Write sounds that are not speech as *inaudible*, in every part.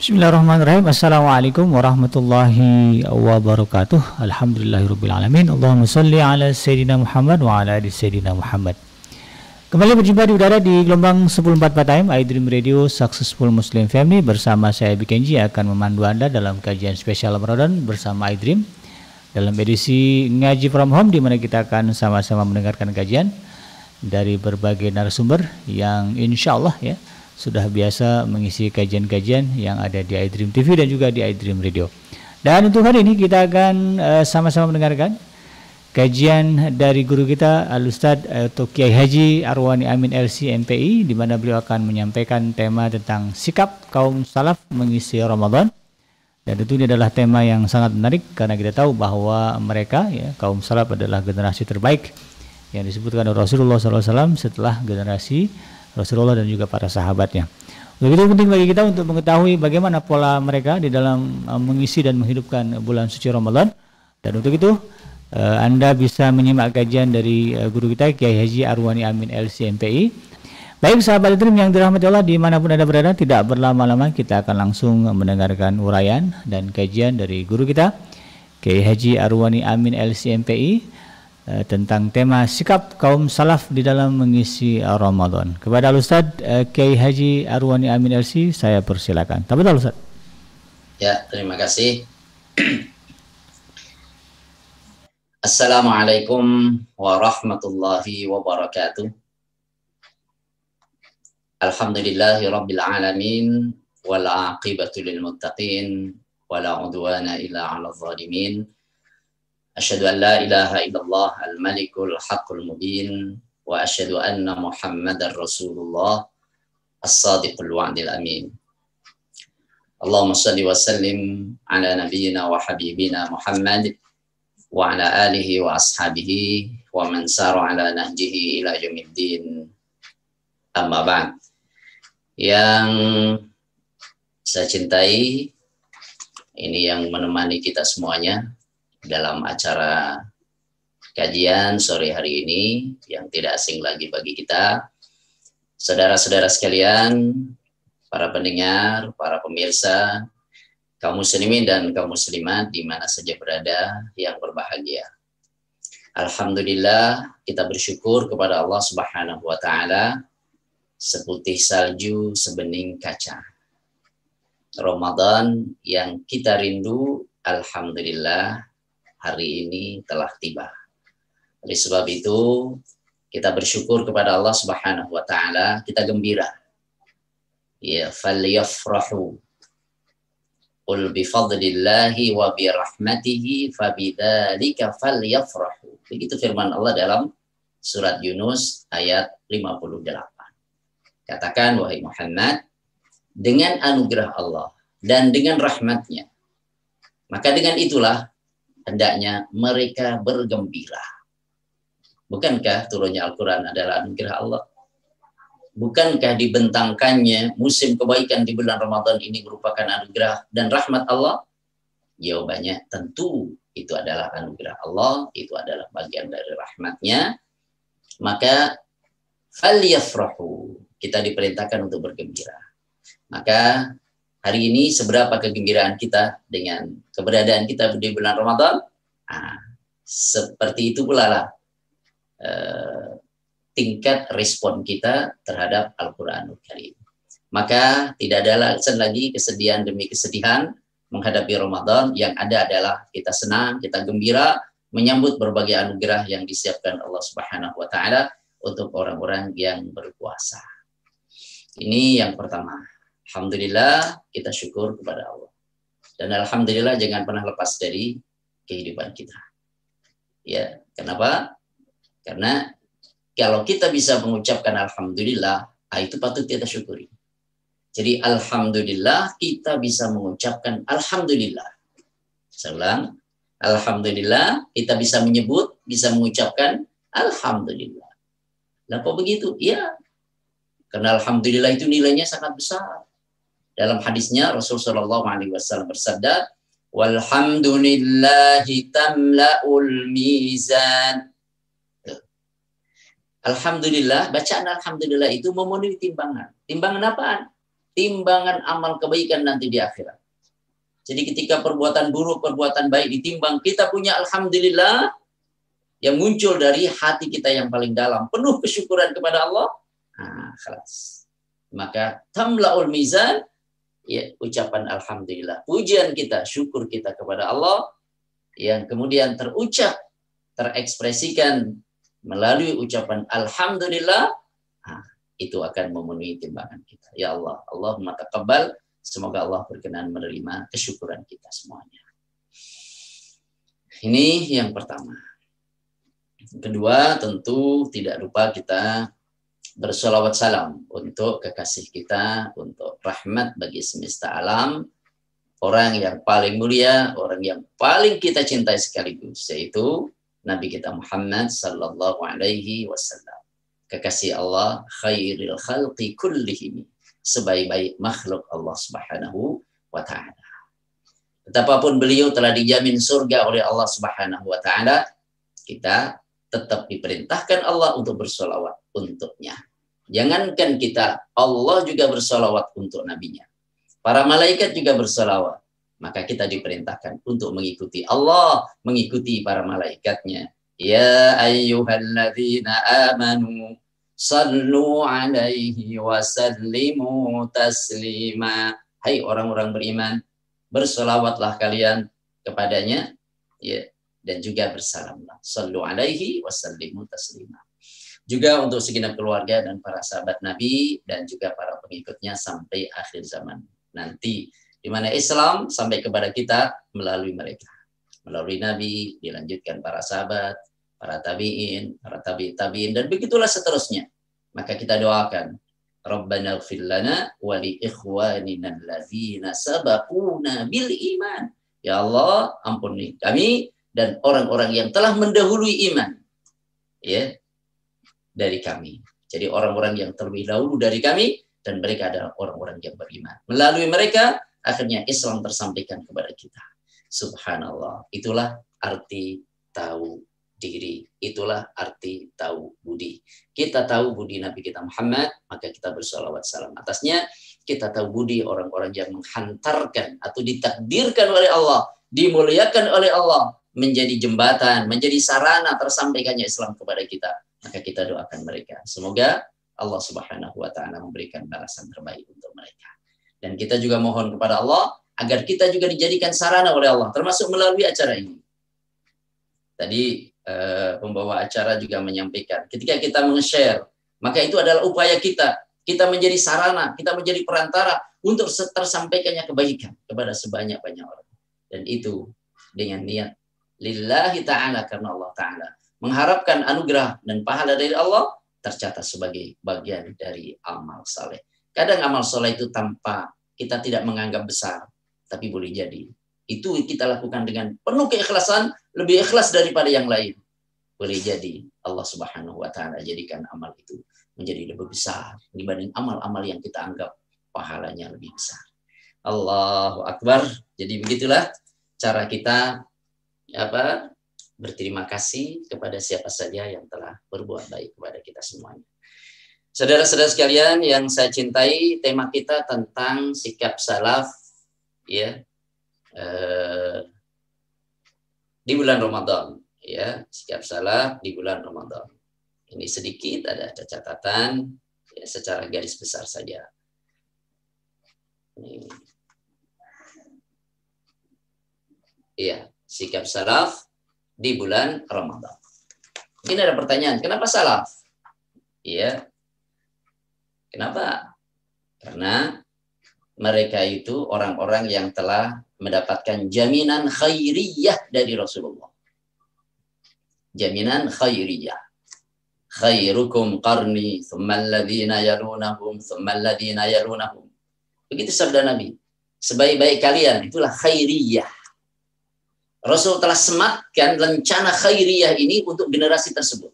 Bismillahirrahmanirrahim. Assalamualaikum warahmatullahi wabarakatuh. Alhamdulillahirrahmanirrahim. Allahumma salli ala Sayyidina Muhammad wa ala ali Sayyidina Muhammad. Kembali berjumpa di udara di gelombang 1044 time iDream Radio Successful Muslim Family bersama saya Bikenji akan memandu Anda dalam kajian spesial Ramadan bersama iDream dalam edisi Ngaji From Home di mana kita akan sama-sama mendengarkan kajian dari berbagai narasumber yang insya Allah ya sudah biasa mengisi kajian-kajian yang ada di iDream TV dan juga di iDream Radio. Dan untuk hari ini kita akan uh, sama-sama mendengarkan kajian dari guru kita Al Ustadz atau Kiai Haji Arwani Amin LC MPI di mana beliau akan menyampaikan tema tentang sikap kaum salaf mengisi Ramadan. Dan tentu ini adalah tema yang sangat menarik karena kita tahu bahwa mereka ya kaum salaf adalah generasi terbaik yang disebutkan oleh Rasulullah SAW setelah generasi Rasulullah dan juga para sahabatnya. Begitu penting bagi kita untuk mengetahui bagaimana pola mereka di dalam uh, mengisi dan menghidupkan bulan suci Ramadan. Dan untuk itu uh, Anda bisa menyimak kajian dari uh, guru kita Kiai Haji Arwani Amin LCMPI. Baik sahabat Dream yang dirahmati Allah di mana pun Anda berada tidak berlama-lama kita akan langsung mendengarkan uraian dan kajian dari guru kita Kiai Haji Arwani Amin LCMPI Eh, tentang tema sikap kaum salaf di dalam mengisi Ramadan. Kepada Ustaz uh, Kiai Haji Arwani Amin LC saya persilakan. Tafadhol Ustaz. Ya, terima kasih. *clears throat* Assalamualaikum warahmatullahi wabarakatuh. Alhamdulillahi rabbil alamin wal aqibatu lil muttaqin wala udwana illa 'alal zalimin. أشهد أن لا إله إلا الله الملك الحق المبين وأشهد أن محمدا رسول الله الصادق الوعد الأمين اللهم صل وسلم على نبينا وحبيبنا محمد وعلى آله وأصحابه ومن سار على نهجه إلى يوم الدين أما بعد yang saya cintai ini yang menemani kita semuanya dalam acara kajian sore hari ini yang tidak asing lagi bagi kita. Saudara-saudara sekalian, para pendengar, para pemirsa, kaum muslimin dan kaum muslimat di mana saja berada yang berbahagia. Alhamdulillah kita bersyukur kepada Allah Subhanahu wa taala seputih salju sebening kaca. Ramadan yang kita rindu alhamdulillah hari ini telah tiba. Oleh sebab itu, kita bersyukur kepada Allah Subhanahu wa taala, kita gembira. Ya, falyafrahu. Qul bi fadlillahi wa bi rahmatihi falyafrahu. Begitu firman Allah dalam surat Yunus ayat 58. Katakan wahai Muhammad, dengan anugerah Allah dan dengan rahmatnya, maka dengan itulah hendaknya mereka bergembira. Bukankah turunnya Al-Quran adalah anugerah Allah? Bukankah dibentangkannya musim kebaikan di bulan Ramadan ini merupakan anugerah dan rahmat Allah? Jawabannya tentu itu adalah anugerah Allah, itu adalah bagian dari rahmatnya. Maka kita diperintahkan untuk bergembira. Maka hari ini seberapa kegembiraan kita dengan keberadaan kita di bulan Ramadan. Nah, seperti itu pula lah eh, tingkat respon kita terhadap Al-Quranul Karim. Maka tidak ada alasan lagi kesedihan demi kesedihan menghadapi Ramadan. Yang ada adalah kita senang, kita gembira, menyambut berbagai anugerah yang disiapkan Allah Subhanahu wa taala untuk orang-orang yang berpuasa. Ini yang pertama. Alhamdulillah kita syukur kepada Allah. Dan alhamdulillah jangan pernah lepas dari kehidupan kita. Ya, kenapa? Karena kalau kita bisa mengucapkan alhamdulillah, ah, itu patut kita syukuri. Jadi alhamdulillah kita bisa mengucapkan alhamdulillah. Saya alhamdulillah kita bisa menyebut, bisa mengucapkan alhamdulillah. Kenapa begitu? Ya, karena alhamdulillah itu nilainya sangat besar. Dalam hadisnya Rasul Shallallahu Alaihi Wasallam bersabda, Walhamdulillahi tamla'ul mizan. Alhamdulillah, bacaan Alhamdulillah itu memenuhi timbangan. Timbangan apaan? timbangan amal kebaikan nanti di akhirat. Jadi ketika perbuatan buruk, perbuatan baik ditimbang, kita punya alhamdulillah yang muncul dari hati kita yang paling dalam, penuh kesyukuran kepada Allah. Nah, kelas. Maka tamlaul mizan ya ucapan alhamdulillah. Pujian kita, syukur kita kepada Allah yang kemudian terucap, terekspresikan melalui ucapan alhamdulillah, nah, itu akan memenuhi timbangan kita. Ya Allah, Allahumma taqabbal, semoga Allah berkenan menerima kesyukuran kita semuanya. Ini yang pertama. Kedua, tentu tidak lupa kita bersolawat salam untuk kekasih kita, untuk rahmat bagi semesta alam, orang yang paling mulia, orang yang paling kita cintai sekaligus, yaitu Nabi kita Muhammad sallallahu alaihi wasallam. Kekasih Allah khairil khalqi kullihim. Sebaik-baik makhluk Allah Subhanahu wa taala. Betapapun beliau telah dijamin surga oleh Allah Subhanahu wa taala, kita tetap diperintahkan Allah untuk bersolawat untuknya. Jangankan kita, Allah juga bersolawat untuk nabinya. Para malaikat juga bersolawat. Maka kita diperintahkan untuk mengikuti Allah, mengikuti para malaikatnya. Ya ayyuhalladzina amanu sallu alaihi wa sallimu taslima. Hai orang-orang beriman, bersolawatlah kalian kepadanya ya dan juga bersalamlah. Sallu alaihi wa sallimu taslima. Juga untuk segenap keluarga dan para sahabat Nabi dan juga para pengikutnya sampai akhir zaman nanti di mana Islam sampai kepada kita melalui mereka. Melalui Nabi, dilanjutkan para sahabat, para tabi'in, para tabi tabi'in, dan begitulah seterusnya. Maka kita doakan, Rabbana gfir lana wa li ikhwanina sabaquna bil iman. Ya Allah, ampuni kami dan orang-orang yang telah mendahului iman. Ya, dari kami. Jadi orang-orang yang terlebih dahulu dari kami dan mereka adalah orang-orang yang beriman. Melalui mereka akhirnya Islam tersampaikan kepada kita. Subhanallah. Itulah arti tahu diri. Itulah arti tahu budi. Kita tahu budi Nabi kita Muhammad, maka kita bersolawat salam atasnya. Kita tahu budi orang-orang yang menghantarkan atau ditakdirkan oleh Allah, dimuliakan oleh Allah, menjadi jembatan, menjadi sarana tersampaikannya Islam kepada kita. Maka kita doakan mereka. Semoga Allah Subhanahu wa taala memberikan balasan terbaik untuk mereka. Dan kita juga mohon kepada Allah agar kita juga dijadikan sarana oleh Allah, termasuk melalui acara ini. Tadi uh, pembawa acara juga menyampaikan, ketika kita meng-share, maka itu adalah upaya kita. Kita menjadi sarana, kita menjadi perantara untuk tersampaikannya kebaikan kepada sebanyak-banyak orang. Dan itu dengan niat lillahi ta'ala karena Allah ta'ala. Mengharapkan anugerah dan pahala dari Allah tercatat sebagai bagian dari amal saleh. Kadang amal soleh itu tanpa kita tidak menganggap besar, tapi boleh jadi. Itu kita lakukan dengan penuh keikhlasan, lebih ikhlas daripada yang lain. Boleh jadi Allah Subhanahu wa taala jadikan amal itu menjadi lebih besar dibanding amal-amal yang kita anggap pahalanya lebih besar. Allahu Akbar. Jadi begitulah cara kita apa berterima kasih kepada siapa saja yang telah berbuat baik kepada kita semuanya. Saudara-saudara sekalian yang saya cintai, tema kita tentang sikap salaf ya eh, di bulan Ramadan ya, sikap salaf di bulan Ramadan. Ini sedikit ada, catatan ya, secara garis besar saja. Iya, sikap salaf di bulan Ramadan. Ini ada pertanyaan, kenapa salaf? Iya, Kenapa? Karena mereka itu orang-orang yang telah mendapatkan jaminan khairiyah dari Rasulullah. Jaminan khairiyah. Khairukum qarni, thumma alladhina yalunahum, thumma alladhina yalunahum. Begitu sabda Nabi. Sebaik-baik kalian, itulah khairiyah. Rasul telah sematkan rencana khairiyah ini untuk generasi tersebut.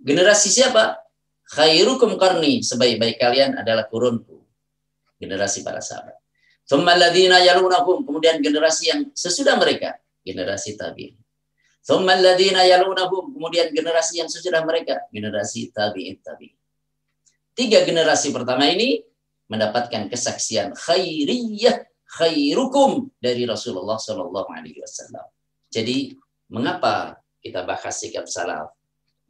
Generasi siapa? khairukum karni sebaik-baik kalian adalah kurunku. Generasi para sahabat. Thummaladina yalunakum kemudian generasi yang sesudah mereka generasi tabi'in. Thummaladina yalunakum kemudian generasi yang sesudah mereka generasi tabi'in tabi'in. Tiga generasi pertama ini mendapatkan kesaksian khairiyah khairukum dari Rasulullah Shallallahu Alaihi Wasallam. Jadi mengapa kita bahas sikap salaf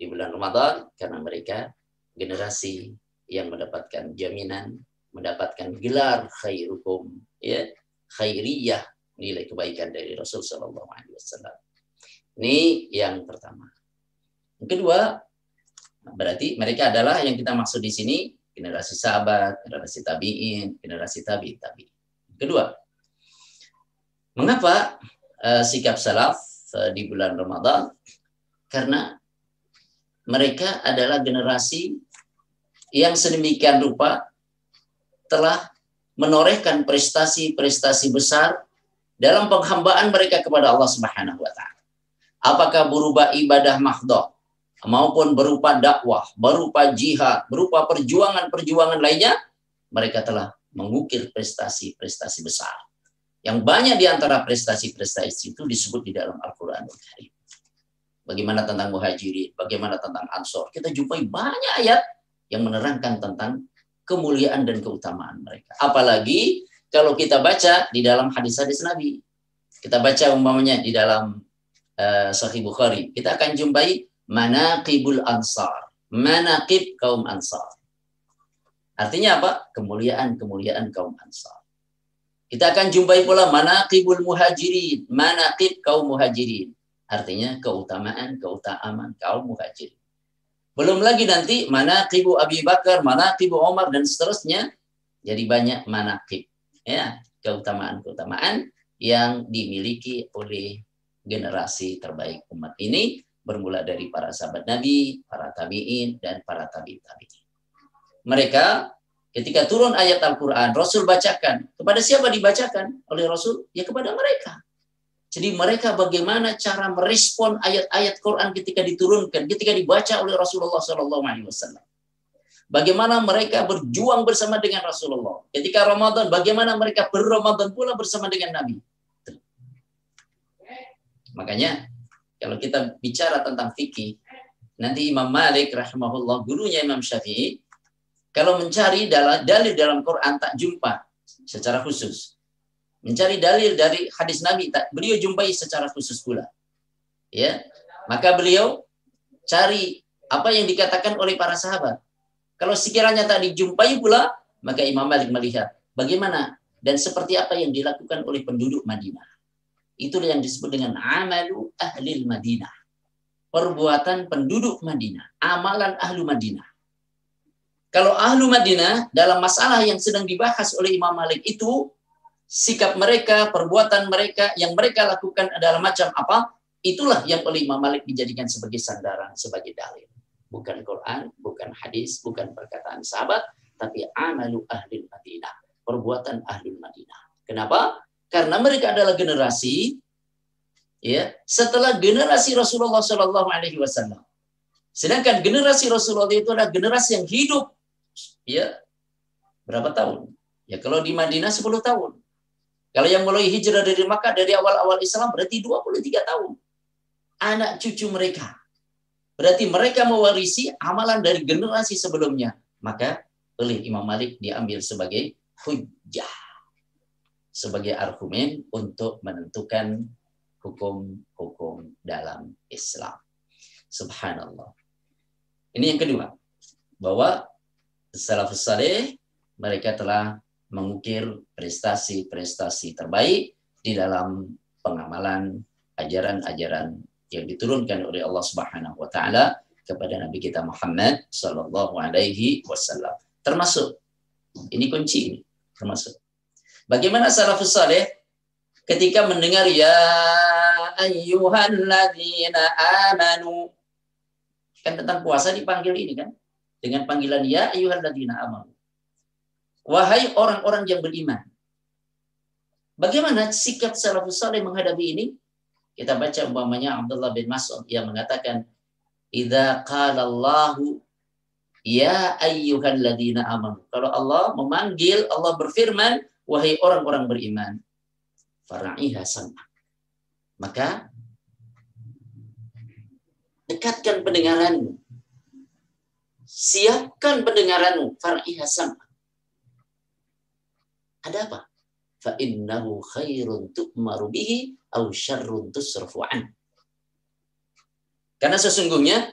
di bulan Ramadan? Karena mereka generasi yang mendapatkan jaminan, mendapatkan gelar khairukum, ya khairiyah nilai kebaikan dari Rasul Shallallahu Alaihi Wasallam. Ini yang pertama. Yang kedua, berarti mereka adalah yang kita maksud di sini generasi sahabat, generasi tabiin, generasi tabi tabi. Kedua, mengapa uh, sikap salaf uh, di bulan Ramadan? Karena mereka adalah generasi yang sedemikian rupa telah menorehkan prestasi-prestasi besar dalam penghambaan mereka kepada Allah Subhanahu wa taala. Apakah berupa ibadah mahdoh, maupun berupa dakwah, berupa jihad, berupa perjuangan-perjuangan lainnya, mereka telah mengukir prestasi-prestasi besar. Yang banyak di antara prestasi-prestasi itu disebut di dalam Al-Quranul Karim. Bagaimana tentang muhajirin, bagaimana tentang ansor. Kita jumpai banyak ayat yang menerangkan tentang kemuliaan dan keutamaan mereka. Apalagi kalau kita baca di dalam hadis-hadis Nabi. Kita baca umpamanya di dalam uh, Sahih Bukhari. Kita akan jumpai manaqibul ansar. Manaqib kaum ansar. Artinya apa? Kemuliaan-kemuliaan kaum ansar. Kita akan jumpai pula manaqibul muhajirin, manaqib kaum muhajirin. Artinya keutamaan, keutamaan kaum muhajirin. Belum lagi nanti manaqibu Abi Bakar, manaqibu Umar dan seterusnya. Jadi banyak manaqib. Ya, keutamaan-keutamaan yang dimiliki oleh generasi terbaik umat ini bermula dari para sahabat Nabi, para tabi'in, dan para tabi tabi'in. Mereka ketika turun ayat Al-Quran, Rasul bacakan. Kepada siapa dibacakan oleh Rasul? Ya kepada mereka. Jadi mereka bagaimana cara merespon ayat-ayat Quran ketika diturunkan, ketika dibaca oleh Rasulullah SAW. Bagaimana mereka berjuang bersama dengan Rasulullah. Ketika Ramadan, bagaimana mereka berramadan pula bersama dengan Nabi. Makanya kalau kita bicara tentang fikih, nanti Imam Malik rahimahullah, gurunya Imam Syafi'i, kalau mencari dalil dalam Quran tak jumpa secara khusus. Mencari dalil dari hadis Nabi tak beliau jumpai secara khusus pula. Ya. Maka beliau cari apa yang dikatakan oleh para sahabat. Kalau sekiranya tak dijumpai pula, maka Imam Malik melihat bagaimana dan seperti apa yang dilakukan oleh penduduk Madinah. Itulah yang disebut dengan amalu ahli Madinah. Perbuatan penduduk Madinah. Amalan ahlu Madinah. Kalau ahlu Madinah dalam masalah yang sedang dibahas oleh Imam Malik itu, sikap mereka, perbuatan mereka, yang mereka lakukan adalah macam apa, itulah yang oleh Imam Malik dijadikan sebagai sandaran, sebagai dalil. Bukan Quran, bukan hadis, bukan perkataan sahabat, tapi amalu ahli Madinah. Perbuatan ahli Madinah. Kenapa? Karena mereka adalah generasi ya setelah generasi Rasulullah Shallallahu Alaihi Wasallam. Sedangkan generasi Rasulullah itu adalah generasi yang hidup ya berapa tahun? Ya kalau di Madinah 10 tahun. Kalau yang mulai hijrah dari Makkah dari awal-awal Islam berarti 23 tahun. Anak cucu mereka. Berarti mereka mewarisi amalan dari generasi sebelumnya. Maka oleh Imam Malik diambil sebagai hujjah sebagai argumen untuk menentukan hukum-hukum dalam Islam. Subhanallah. Ini yang kedua, bahwa salafus saleh mereka telah mengukir prestasi-prestasi terbaik di dalam pengamalan ajaran-ajaran yang diturunkan oleh Allah Subhanahu wa taala kepada Nabi kita Muhammad sallallahu alaihi wasallam. Termasuk ini kunci ini, termasuk. Bagaimana salafus saleh ketika mendengar ya ayyuhalladzina amanu kan tentang puasa dipanggil ini kan dengan panggilan ya ayyuhalladzina amanu. Wahai orang-orang yang beriman. Bagaimana sikap salafus saleh menghadapi ini? Kita baca umpamanya Abdullah bin Mas'ud yang mengatakan Idza qala Allahu ya ayyuhalladzina amanu. Kalau Allah memanggil, Allah berfirman, wahai orang-orang beriman, fara'iha sam'a. Maka dekatkan pendengaranmu. Siapkan pendengaranmu, fara'iha sam'a. Ada apa? Fa innahu khairun tu'maru bihi aw syarrun tusrafu an. Karena sesungguhnya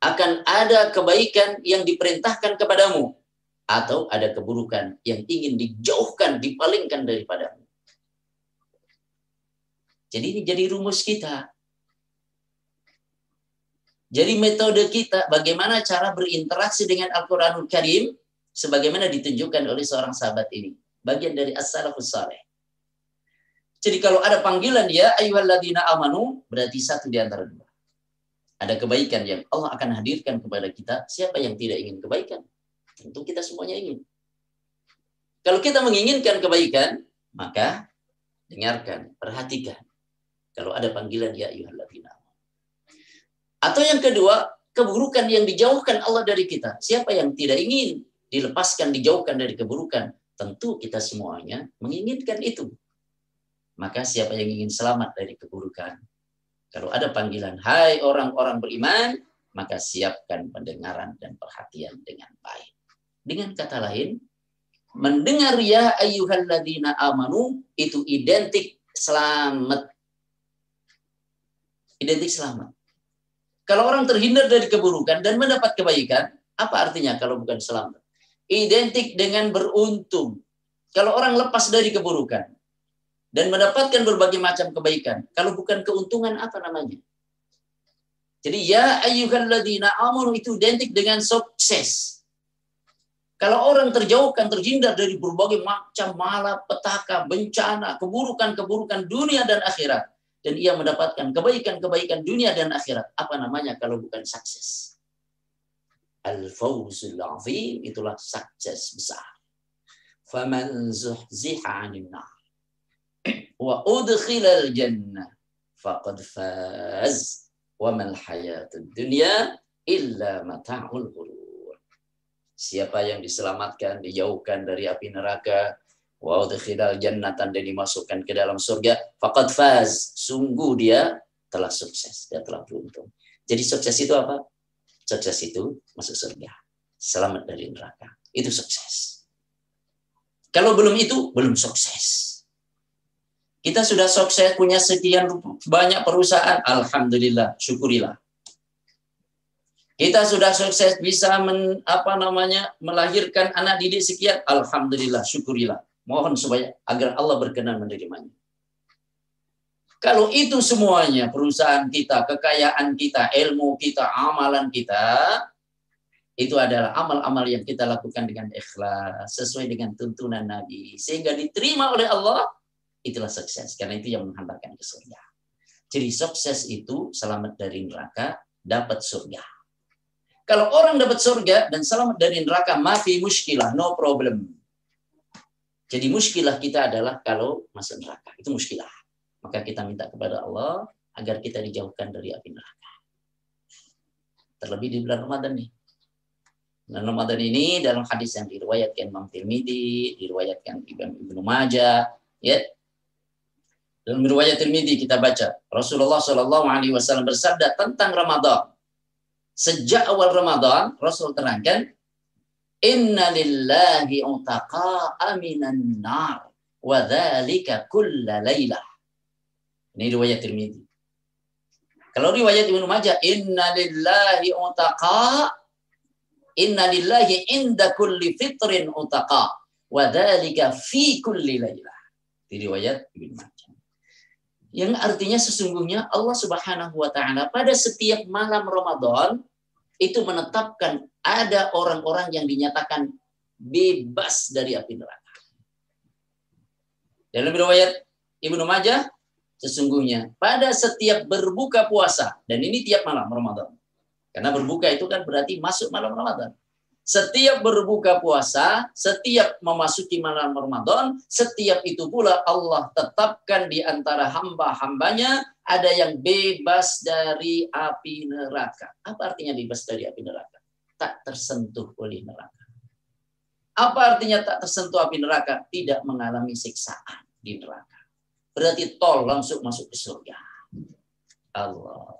akan ada kebaikan yang diperintahkan kepadamu atau ada keburukan yang ingin dijauhkan, dipalingkan daripadamu. Jadi ini jadi rumus kita. Jadi metode kita bagaimana cara berinteraksi dengan Al-Qur'anul Karim sebagaimana ditunjukkan oleh seorang sahabat ini. Bagian dari as-salafus saleh. Jadi kalau ada panggilan ya ayyuhalladzina amanu berarti satu di antara dua. Ada kebaikan yang Allah akan hadirkan kepada kita. Siapa yang tidak ingin kebaikan? Tentu kita semuanya ingin. Kalau kita menginginkan kebaikan, maka dengarkan, perhatikan kalau ada panggilan ya ayyuhalladzina Atau yang kedua, keburukan yang dijauhkan Allah dari kita. Siapa yang tidak ingin dilepaskan, dijauhkan dari keburukan? Tentu kita semuanya menginginkan itu. Maka siapa yang ingin selamat dari keburukan? Kalau ada panggilan, hai orang-orang beriman, maka siapkan pendengaran dan perhatian dengan baik. Dengan kata lain, mendengar ya ayyuhalladzina amanu itu identik selamat identik selamat. Kalau orang terhindar dari keburukan dan mendapat kebaikan, apa artinya kalau bukan selamat? Identik dengan beruntung. Kalau orang lepas dari keburukan dan mendapatkan berbagai macam kebaikan, kalau bukan keuntungan apa namanya? Jadi ya ayyuhalladzina amanu itu identik dengan sukses. Kalau orang terjauhkan, terhindar dari berbagai macam malapetaka, bencana, keburukan-keburukan dunia dan akhirat, dan ia mendapatkan kebaikan-kebaikan dunia dan akhirat. Apa namanya kalau bukan sukses? Al-fawzul azim itulah sukses besar. Faman zuhziha nar wa udkhila al-jannah faqad faz wa mal hayatud dunya illa mata'ul ghurur. Siapa yang diselamatkan, dijauhkan dari api neraka, wa udkhilal jannatan dan dimasukkan ke dalam surga. Faqad faz. Sungguh dia telah sukses. Dia telah beruntung. Jadi sukses itu apa? Sukses itu masuk surga. Selamat dari neraka. Itu sukses. Kalau belum itu belum sukses. Kita sudah sukses punya sekian banyak perusahaan. Alhamdulillah syukurilah. Kita sudah sukses bisa men, apa namanya melahirkan anak didik sekian. Alhamdulillah syukurilah Mohon supaya agar Allah berkenan menerimanya. Kalau itu semuanya perusahaan kita, kekayaan kita, ilmu kita, amalan kita, itu adalah amal-amal yang kita lakukan dengan ikhlas, sesuai dengan tuntunan Nabi. Sehingga diterima oleh Allah, itulah sukses. Karena itu yang menghantarkan ke surga. Jadi sukses itu selamat dari neraka, dapat surga. Kalau orang dapat surga dan selamat dari neraka, mati muskilah, no problem. Jadi muskilah kita adalah kalau masuk neraka. Itu muskilah. Maka kita minta kepada Allah agar kita dijauhkan dari api neraka. Terlebih di bulan Ramadan nih. Bulan Ramadan ini dalam hadis yang diriwayatkan Imam Tirmidzi, diriwayatkan Ibnu Majah, ya. Dalam riwayat Tirmidzi kita baca Rasulullah Shallallahu alaihi wasallam bersabda tentang Ramadan. Sejak awal Ramadan Rasul terangkan Inna lillahi utaqa'a minan nar wa dzalika kulla lailah. Ini riwayat Tirmidzi. Kalau riwayat Ibnu Majah, inna lillahi utaqa inna lillahi inda kulli fitrin utaqa wa dzalika fi kulli lailah. Di riwayat Ibnu Majah. Yang artinya sesungguhnya Allah Subhanahu wa taala pada setiap malam Ramadan itu menetapkan ada orang-orang yang dinyatakan bebas dari api neraka. Dalam riwayat Ibnu Majah, sesungguhnya pada setiap berbuka puasa, dan ini tiap malam Ramadan. Karena berbuka itu kan berarti masuk malam Ramadan. Setiap berbuka puasa, setiap memasuki malam Ramadan, setiap itu pula Allah tetapkan di antara hamba-hambanya ada yang bebas dari api neraka. Apa artinya bebas dari api neraka? Tak tersentuh oleh neraka. Apa artinya tak tersentuh api neraka? Tidak mengalami siksaan di neraka. Berarti tol langsung masuk ke surga. Allah.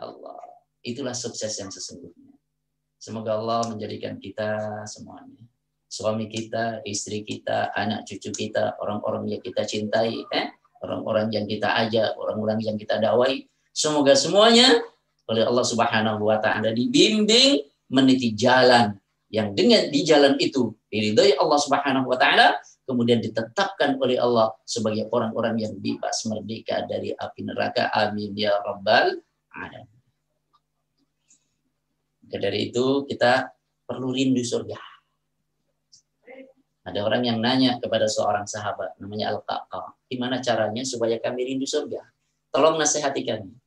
Allah. Itulah sukses yang sesungguhnya. Semoga Allah menjadikan kita semuanya suami kita, istri kita, anak cucu kita, orang-orang yang kita cintai, eh? orang-orang yang kita ajak, orang-orang yang kita dakwai. Semoga semuanya oleh Allah Subhanahu wa taala dibimbing meniti jalan yang dengan di jalan itu diridhoi Allah Subhanahu wa taala kemudian ditetapkan oleh Allah sebagai orang-orang yang bebas merdeka dari api neraka. Amin ya rabbal alamin. Dari itu kita perlu rindu surga. Ada orang yang nanya kepada seorang sahabat namanya Al-Qaqa, gimana caranya supaya kami rindu surga? Tolong nasihati kami.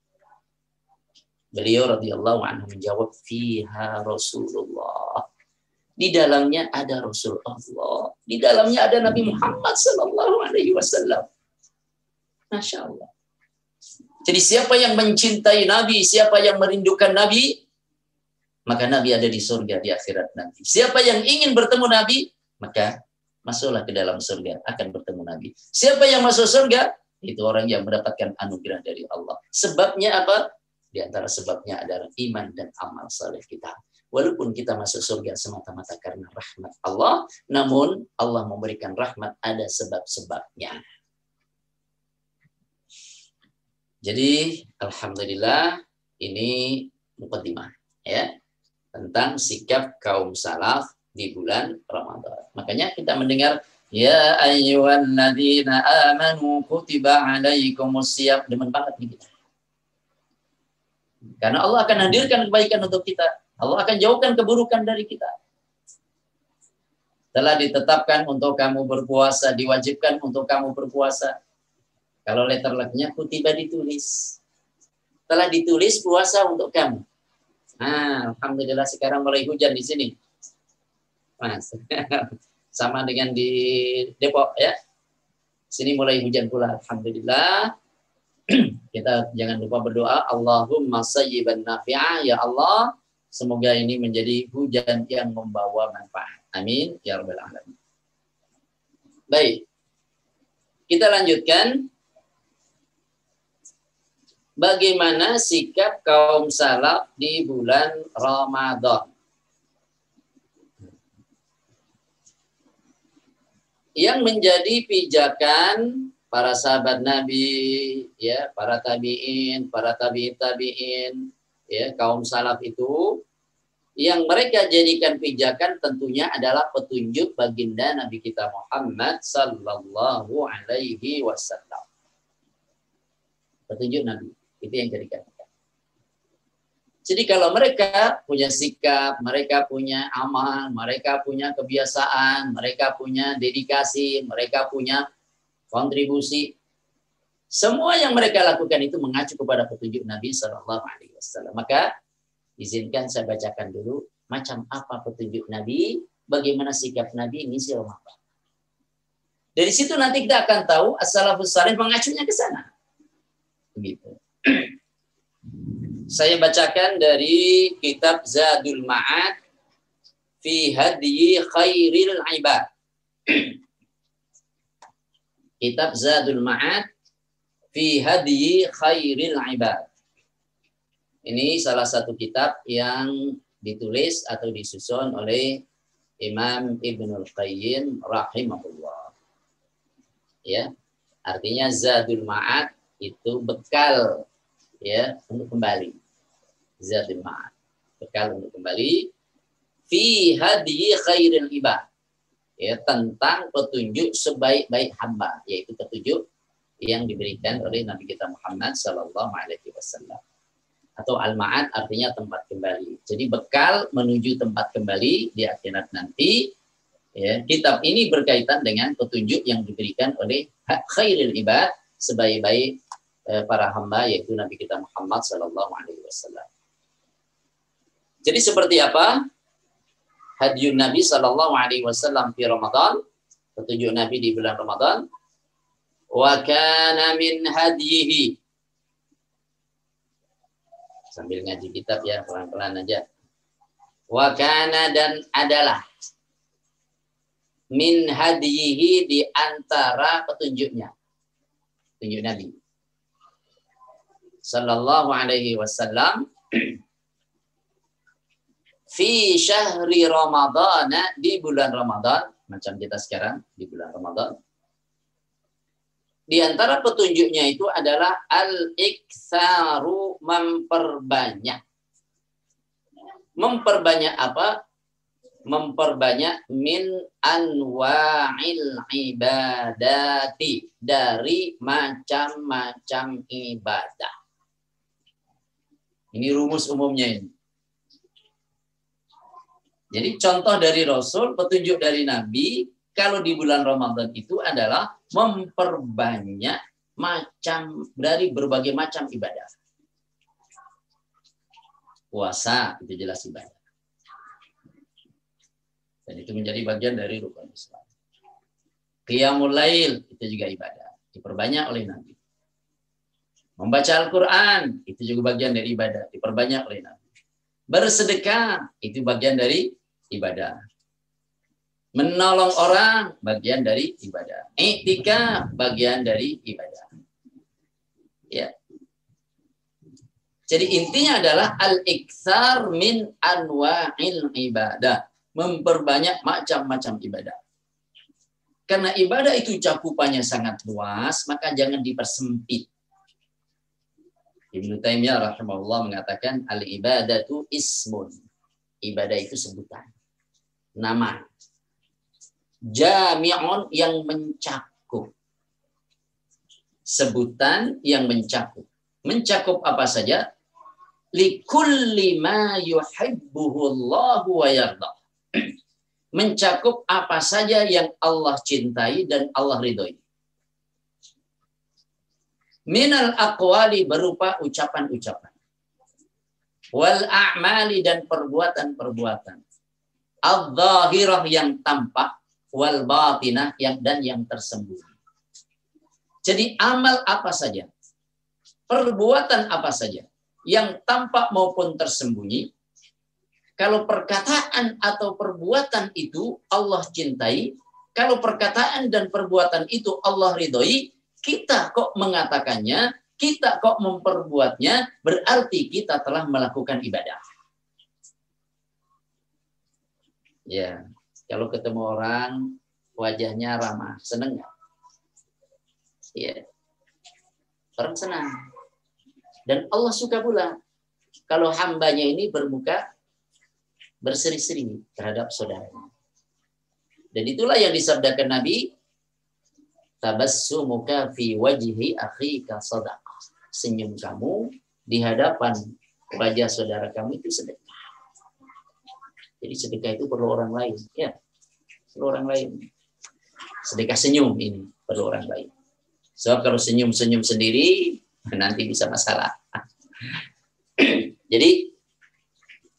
Beliau radhiyallahu anhu menjawab, "Fiha Rasulullah." Di dalamnya ada Rasulullah. Di dalamnya ada Nabi Muhammad sallallahu alaihi wasallam. Masya Allah. Jadi siapa yang mencintai Nabi, siapa yang merindukan Nabi, maka Nabi ada di surga di akhirat nanti. Siapa yang ingin bertemu Nabi, maka masuklah ke dalam surga akan bertemu Nabi. Siapa yang masuk surga itu orang yang mendapatkan anugerah dari Allah. Sebabnya apa? Di antara sebabnya adalah iman dan amal saleh kita. Walaupun kita masuk surga semata-mata karena rahmat Allah, namun Allah memberikan rahmat ada sebab-sebabnya. Jadi alhamdulillah ini mukadimah ya tentang sikap kaum salaf di bulan Ramadan. Makanya kita mendengar Ya ayyuhalladzina amanu kutiba alaikumus siyam. Demen banget nih kita. Karena Allah akan hadirkan kebaikan untuk kita. Allah akan jauhkan keburukan dari kita. Telah ditetapkan untuk kamu berpuasa, diwajibkan untuk kamu berpuasa. Kalau letter lucknya kutiba ditulis. Telah ditulis puasa untuk kamu. Nah, Alhamdulillah sekarang mulai hujan di sini. Mas. *laughs* Sama dengan di Depok ya. Sini mulai hujan pula. Alhamdulillah. *clears throat* Kita jangan lupa berdoa. Allahumma sayyiban nafi'ah. Ya Allah. Semoga ini menjadi hujan yang membawa manfaat. Amin. Ya Rabbal Alamin. Baik. Kita lanjutkan. Bagaimana sikap kaum salaf di bulan Ramadan? yang menjadi pijakan para sahabat Nabi, ya, para tabi'in, para tabi'in tabi'in, ya, kaum salaf itu yang mereka jadikan pijakan tentunya adalah petunjuk baginda Nabi kita Muhammad sallallahu alaihi wasallam. Petunjuk Nabi itu yang jadikan jadi kalau mereka punya sikap, mereka punya amal, mereka punya kebiasaan, mereka punya dedikasi, mereka punya kontribusi, semua yang mereka lakukan itu mengacu kepada petunjuk Nabi Shallallahu Alaihi Wasallam. Maka izinkan saya bacakan dulu macam apa petunjuk Nabi, bagaimana sikap Nabi ini Ramadan. Dari situ nanti kita akan tahu as-salafus salih mengacunya ke sana. Begitu. *clears throat* Saya bacakan dari kitab Zadul Ma'ad fi hadyi khairil ibad. *clears throat* kitab Zadul Ma'ad fi hadyi khairil ibad. Ini salah satu kitab yang ditulis atau disusun oleh Imam Ibnul Qayyim rahimahullah. Ya, artinya Zadul Ma'ad itu bekal ya untuk kembali. Zadul ma'ad. Bekal untuk kembali fi hadi khairil ibad. Ya, tentang petunjuk sebaik-baik hamba, yaitu petunjuk yang diberikan oleh Nabi kita Muhammad sallallahu alaihi wasallam. Atau al-ma'ad artinya tempat kembali. Jadi bekal menuju tempat kembali di akhirat nanti. Ya, kitab ini berkaitan dengan petunjuk yang diberikan oleh khairil ibad sebaik-baik Eh, para hamba yaitu Nabi kita Muhammad Sallallahu Alaihi Wasallam. Jadi seperti apa hadiun Nabi Sallallahu Alaihi Wasallam di Ramadan, petunjuk Nabi di bulan Ramadan. Wa kana min hadihi. Sambil ngaji kitab ya pelan-pelan aja. Wa kana dan adalah min hadihi di antara petunjuknya. Petunjuk Nabi sallallahu alaihi wasallam *clears throat* fi syahri Ramadan di bulan Ramadan macam kita sekarang di bulan Ramadan di antara petunjuknya itu adalah al-iktsaru memperbanyak. Memperbanyak apa? Memperbanyak min anwa'il ibadati dari macam-macam ibadah. Ini rumus umumnya ini. Jadi contoh dari Rasul, petunjuk dari Nabi, kalau di bulan Ramadan itu adalah memperbanyak macam dari berbagai macam ibadah. Puasa itu jelas ibadah. Dan itu menjadi bagian dari rukun Islam. Qiyamul lail itu juga ibadah. Diperbanyak oleh Nabi. Membaca Al-Quran itu juga bagian dari ibadah. Diperbanyak oleh Nabi. Bersedekah itu bagian dari ibadah. Menolong orang bagian dari ibadah. Etika bagian dari ibadah. Ya. Jadi intinya adalah al-iktsar min anwa'il ibadah. Memperbanyak macam-macam ibadah. Karena ibadah itu cakupannya sangat luas, maka jangan dipersempit. Ibnu Taimiyah rahimahullah mengatakan al-ibadatu ismun. Ibadah itu sebutan. Nama jami'un yang mencakup. Sebutan yang mencakup. Mencakup apa saja? Likulli ma yuhibbuhu Allah wa yarda. *clears throat* Mencakup apa saja yang Allah cintai dan Allah ridhoi. Minal aqwali berupa ucapan-ucapan. Wal a'mali dan perbuatan-perbuatan. Al-zahirah yang tampak wal batinah yang dan yang tersembunyi. Jadi amal apa saja, perbuatan apa saja yang tampak maupun tersembunyi, kalau perkataan atau perbuatan itu Allah cintai, kalau perkataan dan perbuatan itu Allah ridhoi, kita kok mengatakannya, kita kok memperbuatnya, berarti kita telah melakukan ibadah. Ya, kalau ketemu orang wajahnya ramah, seneng nggak? Iya. Orang senang. Dan Allah suka pula kalau hambanya ini bermuka berseri-seri terhadap saudaranya. Dan itulah yang disabdakan Nabi, tabassumuka fi wajhi akhika sadaqah. Senyum kamu di hadapan wajah saudara kamu itu sedekah. Jadi sedekah itu perlu orang lain, ya. Perlu orang lain. Sedekah senyum ini perlu orang lain. Sebab kalau senyum-senyum sendiri *laughs* nanti bisa masalah. *clears throat* Jadi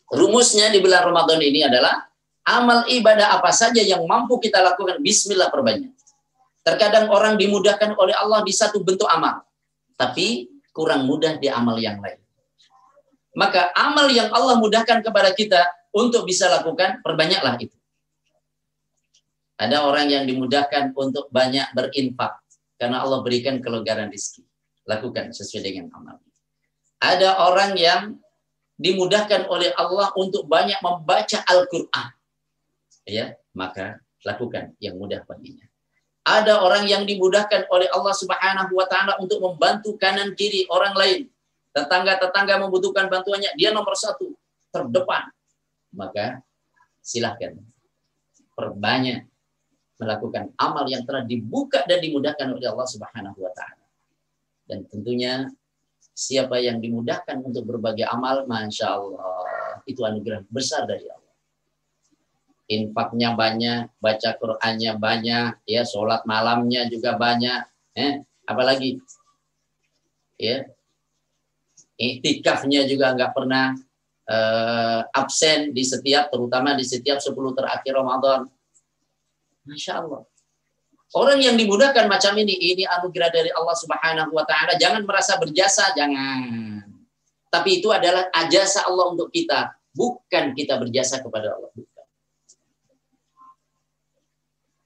rumusnya di bulan Ramadan ini adalah amal ibadah apa saja yang mampu kita lakukan bismillah perbanyak. Terkadang orang dimudahkan oleh Allah di satu bentuk amal, tapi kurang mudah di amal yang lain. Maka amal yang Allah mudahkan kepada kita untuk bisa lakukan, perbanyaklah itu. Ada orang yang dimudahkan untuk banyak berinfak karena Allah berikan kelegaran rezeki. Lakukan sesuai dengan amal. Ada orang yang dimudahkan oleh Allah untuk banyak membaca Al-Qur'an. Ya, maka lakukan yang mudah baginya. Ada orang yang dimudahkan oleh Allah Subhanahu wa taala untuk membantu kanan kiri orang lain. Tetangga-tetangga membutuhkan bantuannya, dia nomor satu, terdepan maka silahkan perbanyak melakukan amal yang telah dibuka dan dimudahkan oleh Allah Subhanahu wa taala. Dan tentunya siapa yang dimudahkan untuk berbagai amal, masya Allah, itu anugerah besar dari Allah. Infaknya banyak, baca Qur'annya banyak, ya sholat malamnya juga banyak, eh, apalagi ya iktikafnya juga nggak pernah uh, absen di setiap, terutama di setiap 10 terakhir Ramadan. Masya Allah. Orang yang dimudahkan macam ini, ini anugerah dari Allah Subhanahu wa taala. Jangan merasa berjasa, jangan. Tapi itu adalah jasa Allah untuk kita, bukan kita berjasa kepada Allah.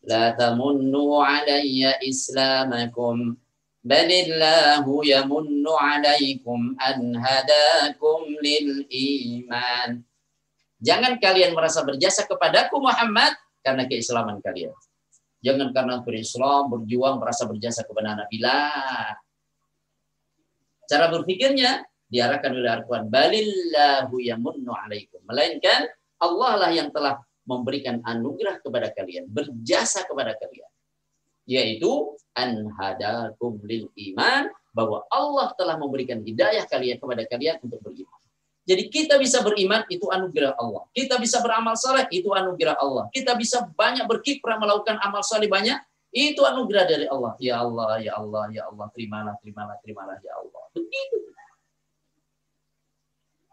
La tamunnu alayya islamakum بل الله يمن عليكم أن هداكم للإيمان Jangan kalian merasa berjasa kepadaku Muhammad karena keislaman kalian. Jangan karena berislam, berjuang, merasa berjasa kepada Nabi lah. Cara berpikirnya diarahkan oleh Al-Quran. Balillahu yamunnu alaikum. Melainkan Allah lah yang telah memberikan anugerah kepada kalian, berjasa kepada kalian. Yaitu anhadakum lil iman. Bahwa Allah telah memberikan hidayah kalian kepada kalian untuk beriman. Jadi kita bisa beriman itu anugerah Allah. Kita bisa beramal saleh itu anugerah Allah. Kita bisa banyak berkiprah melakukan amal saleh banyak itu anugerah dari Allah. Ya Allah, ya Allah, ya Allah, terimalah, terimalah, terimalah ya Allah. Begitu.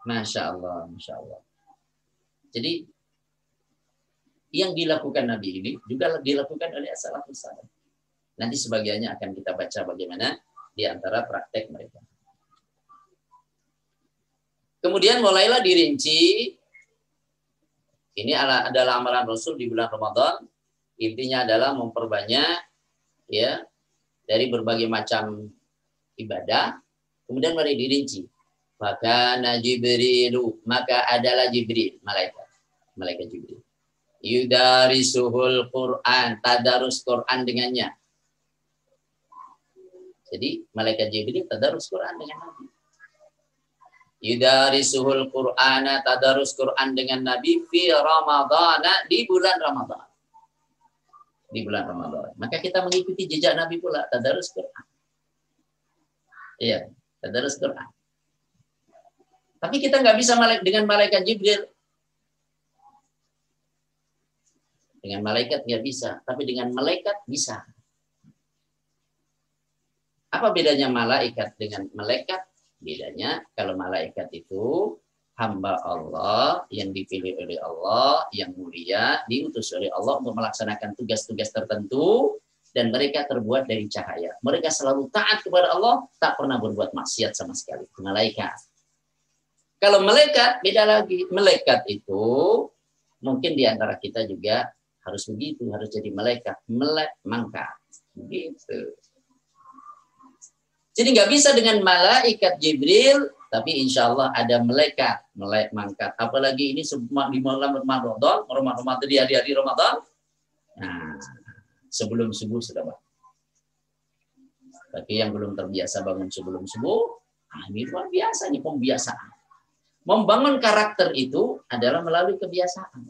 Masya Allah, Masya Allah. Jadi yang dilakukan Nabi ini juga dilakukan oleh salafus saleh. Nanti sebagiannya akan kita baca bagaimana di antara praktek mereka. Kemudian mulailah dirinci. Ini adalah amalan Rasul di bulan Ramadan. Intinya adalah memperbanyak ya dari berbagai macam ibadah. Kemudian mulai dirinci. Maka Jibrilu, maka adalah Jibril, malaikat. Malaikat Jibril. Yudarisuhul Quran, tadarus Quran dengannya. Jadi malaikat Jibril tadarus Quran dengan Nabi suhul Qur'ana tadarus Quran dengan Nabi fi Ramadana di bulan Ramadan. Di bulan Ramadan. Maka kita mengikuti jejak Nabi pula tadarus Quran. Iya, tadarus Quran. Tapi kita nggak bisa dengan malaikat Jibril. Dengan malaikat nggak bisa, tapi dengan malaikat bisa. Apa bedanya malaikat dengan malaikat? Bedanya kalau malaikat itu hamba Allah yang dipilih oleh Allah, yang mulia, diutus oleh Allah untuk melaksanakan tugas-tugas tertentu dan mereka terbuat dari cahaya. Mereka selalu taat kepada Allah, tak pernah berbuat maksiat sama sekali. Malaikat. Kalau malaikat beda lagi. Malaikat itu mungkin di antara kita juga harus begitu, harus jadi malaikat, melek mangkat. Begitu. Jadi nggak bisa dengan malaikat Jibril, tapi insya Allah ada malaikat, malaikat mangkat. Apalagi ini semua di malam Ramadan, Ramadan di hari-hari Ramadan. Nah, sebelum subuh sudah bangun. Tapi yang belum terbiasa bangun sebelum subuh, nah ini luar biasa nih pembiasaan. Membangun karakter itu adalah melalui kebiasaan.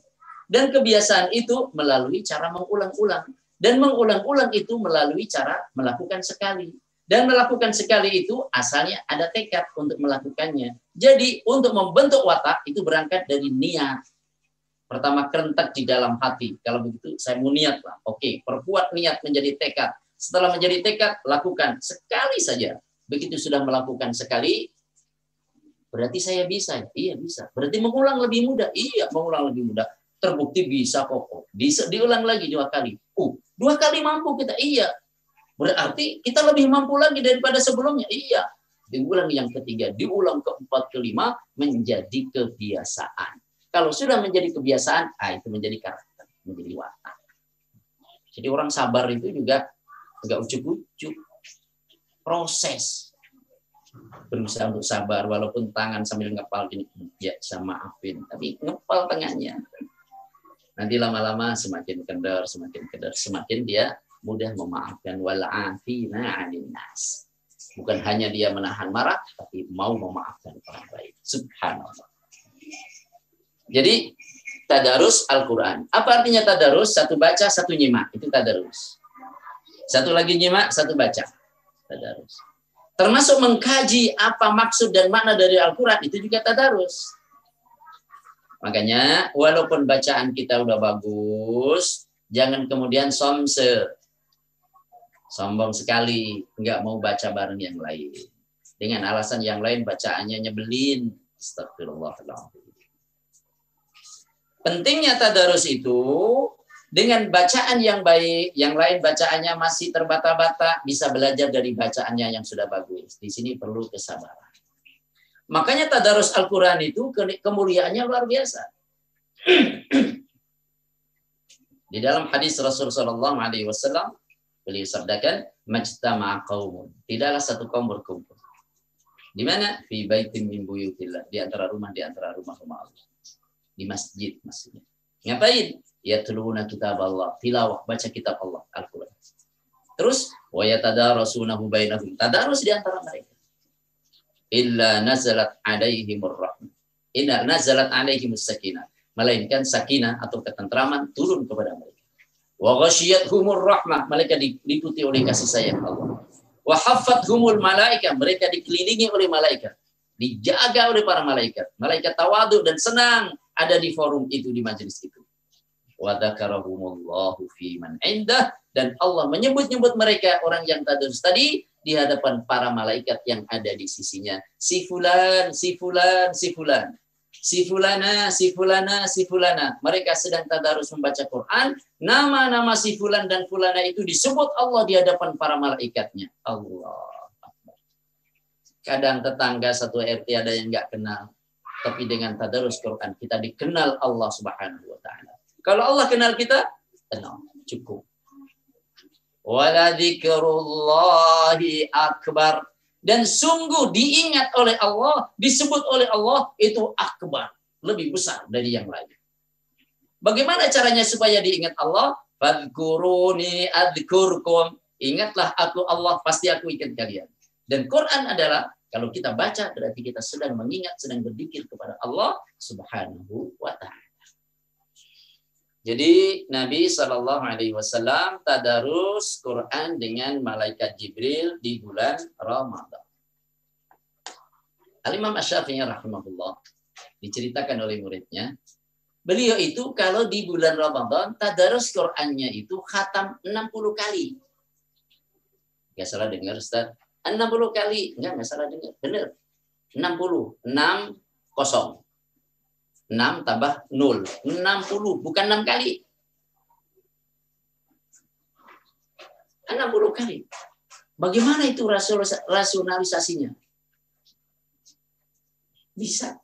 Dan kebiasaan itu melalui cara mengulang-ulang. Dan mengulang-ulang itu melalui cara melakukan sekali dan melakukan sekali itu asalnya ada tekad untuk melakukannya. Jadi untuk membentuk watak itu berangkat dari niat. Pertama kerentak di dalam hati. Kalau begitu saya mau niat lah. Oke, perkuat niat menjadi tekad. Setelah menjadi tekad, lakukan sekali saja. Begitu sudah melakukan sekali, berarti saya bisa. Iya bisa. Berarti mengulang lebih mudah. Iya, mengulang lebih mudah. Terbukti bisa kok. Bisa diulang lagi dua kali. Uh, dua kali mampu kita. Iya, Berarti kita lebih mampu lagi daripada sebelumnya. Iya. Diulang yang ketiga, diulang keempat, kelima, menjadi kebiasaan. Kalau sudah menjadi kebiasaan, ah, itu menjadi karakter, menjadi watak. Jadi orang sabar itu juga nggak ujuk-ujuk. Proses. Berusaha untuk sabar, walaupun tangan sambil ngepal gini, ya sama maafin. Tapi ngepal tangannya. Nanti lama-lama semakin kendor, semakin kendor, semakin dia mudah memaafkan wal afina 'anil nas. Bukan hanya dia menahan marah, tapi mau memaafkan orang lain. Subhanallah. Jadi tadarus Al-Quran. Apa artinya tadarus? Satu baca, satu nyimak. Itu tadarus. Satu lagi nyimak, satu baca. Tadarus. Termasuk mengkaji apa maksud dan makna dari Al-Quran. Itu juga tadarus. Makanya walaupun bacaan kita udah bagus, jangan kemudian somse sombong sekali, nggak mau baca bareng yang lain. Dengan alasan yang lain bacaannya nyebelin. Astagfirullahaladzim. Pentingnya tadarus itu dengan bacaan yang baik, yang lain bacaannya masih terbata-bata, bisa belajar dari bacaannya yang sudah bagus. Di sini perlu kesabaran. Makanya tadarus Al-Quran itu kemuliaannya luar biasa. *clears throat* Di dalam hadis Rasulullah SAW, Beliau sabdakan, majtama'a qaumun. Tidaklah satu kaum berkumpul. Di mana? Fi baitin min buyutillah. Di antara rumah, di antara rumah-rumah Allah. di masjid maksudnya. Ngapain? Ya tuluna kitab Allah, tilawah, baca kitab Allah, Al-Quran. Terus, wa yatadarasunahu bainahum. Tadarus di antara mereka. Illa nazalat alaihimur rahmah. Illa nazalat alaihimus sakinah. Melainkan sakinah atau ketentraman turun kepada mereka. Wa humur rahmah. Mereka diliputi oleh kasih sayang Allah. Wa humul malaika. Mereka dikelilingi oleh malaikat. Dijaga oleh para malaikat. Malaikat tawadu dan senang ada di forum itu, di majelis itu. Wa dzakarahumullahu fi man indah. Dan Allah menyebut-nyebut mereka orang yang tadarus tadi di hadapan para malaikat yang ada di sisinya. Si fulan, si fulan, si fulan si fulana, si fulana, si fulana. Mereka sedang tadarus membaca Quran. Nama-nama si fulan dan fulana itu disebut Allah di hadapan para malaikatnya. Allah. Kadang tetangga satu RT ada yang nggak kenal. Tapi dengan tadarus Quran kita dikenal Allah Subhanahu wa taala. Kalau Allah kenal kita, tenang, cukup. Wala akbar dan sungguh diingat oleh Allah, disebut oleh Allah itu akbar, lebih besar dari yang lain. Bagaimana caranya supaya diingat Allah? Fadkuruni adkurkum. Ingatlah aku Allah, pasti aku ingat kalian. Dan Quran adalah kalau kita baca berarti kita sedang mengingat, sedang berzikir kepada Allah Subhanahu wa taala. Jadi Nabi Shallallahu Alaihi Wasallam tadarus Quran dengan malaikat Jibril di bulan Ramadan. Al Imam Asyafi'i rahimahullah diceritakan oleh muridnya, beliau itu kalau di bulan Ramadan tadarus Qurannya itu khatam 60 kali. Gak salah dengar Ustaz. 60 kali. Enggak, enggak salah dengar. Benar. 60. 6 kosong. 6 tambah 0. 60, bukan 6 kali. 60 kali. Bagaimana itu rasionalisasinya? Bisa.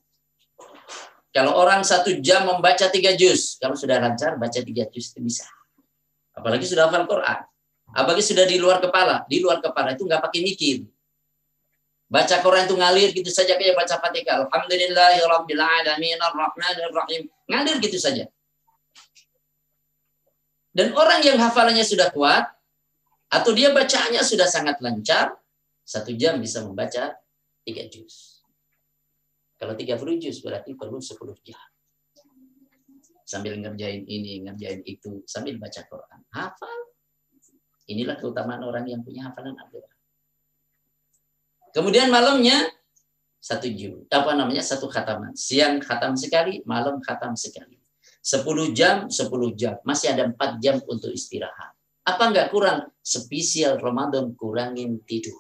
Kalau orang satu jam membaca tiga juz, kalau sudah lancar baca tiga juz itu bisa. Apalagi sudah hafal Quran. Apalagi sudah di luar kepala. Di luar kepala itu nggak pakai mikir. Baca Quran itu ngalir gitu saja kayak baca Fatihah. Alhamdulillahirabbil alamin arrahmanir rahim. Ngalir gitu saja. Dan orang yang hafalannya sudah kuat atau dia bacaannya sudah sangat lancar, satu jam bisa membaca tiga juz. Kalau tiga puluh juz berarti perlu sepuluh jam. Sambil ngerjain ini, ngerjain itu, sambil baca Quran. Hafal. Inilah keutamaan orang yang punya hafalan Al-Quran. Kemudian malamnya satu juz. Apa namanya? Satu khataman. Siang khatam sekali, malam khatam sekali. Sepuluh jam, sepuluh jam. Masih ada empat jam untuk istirahat. Apa enggak kurang? Spesial Ramadan kurangin tidur.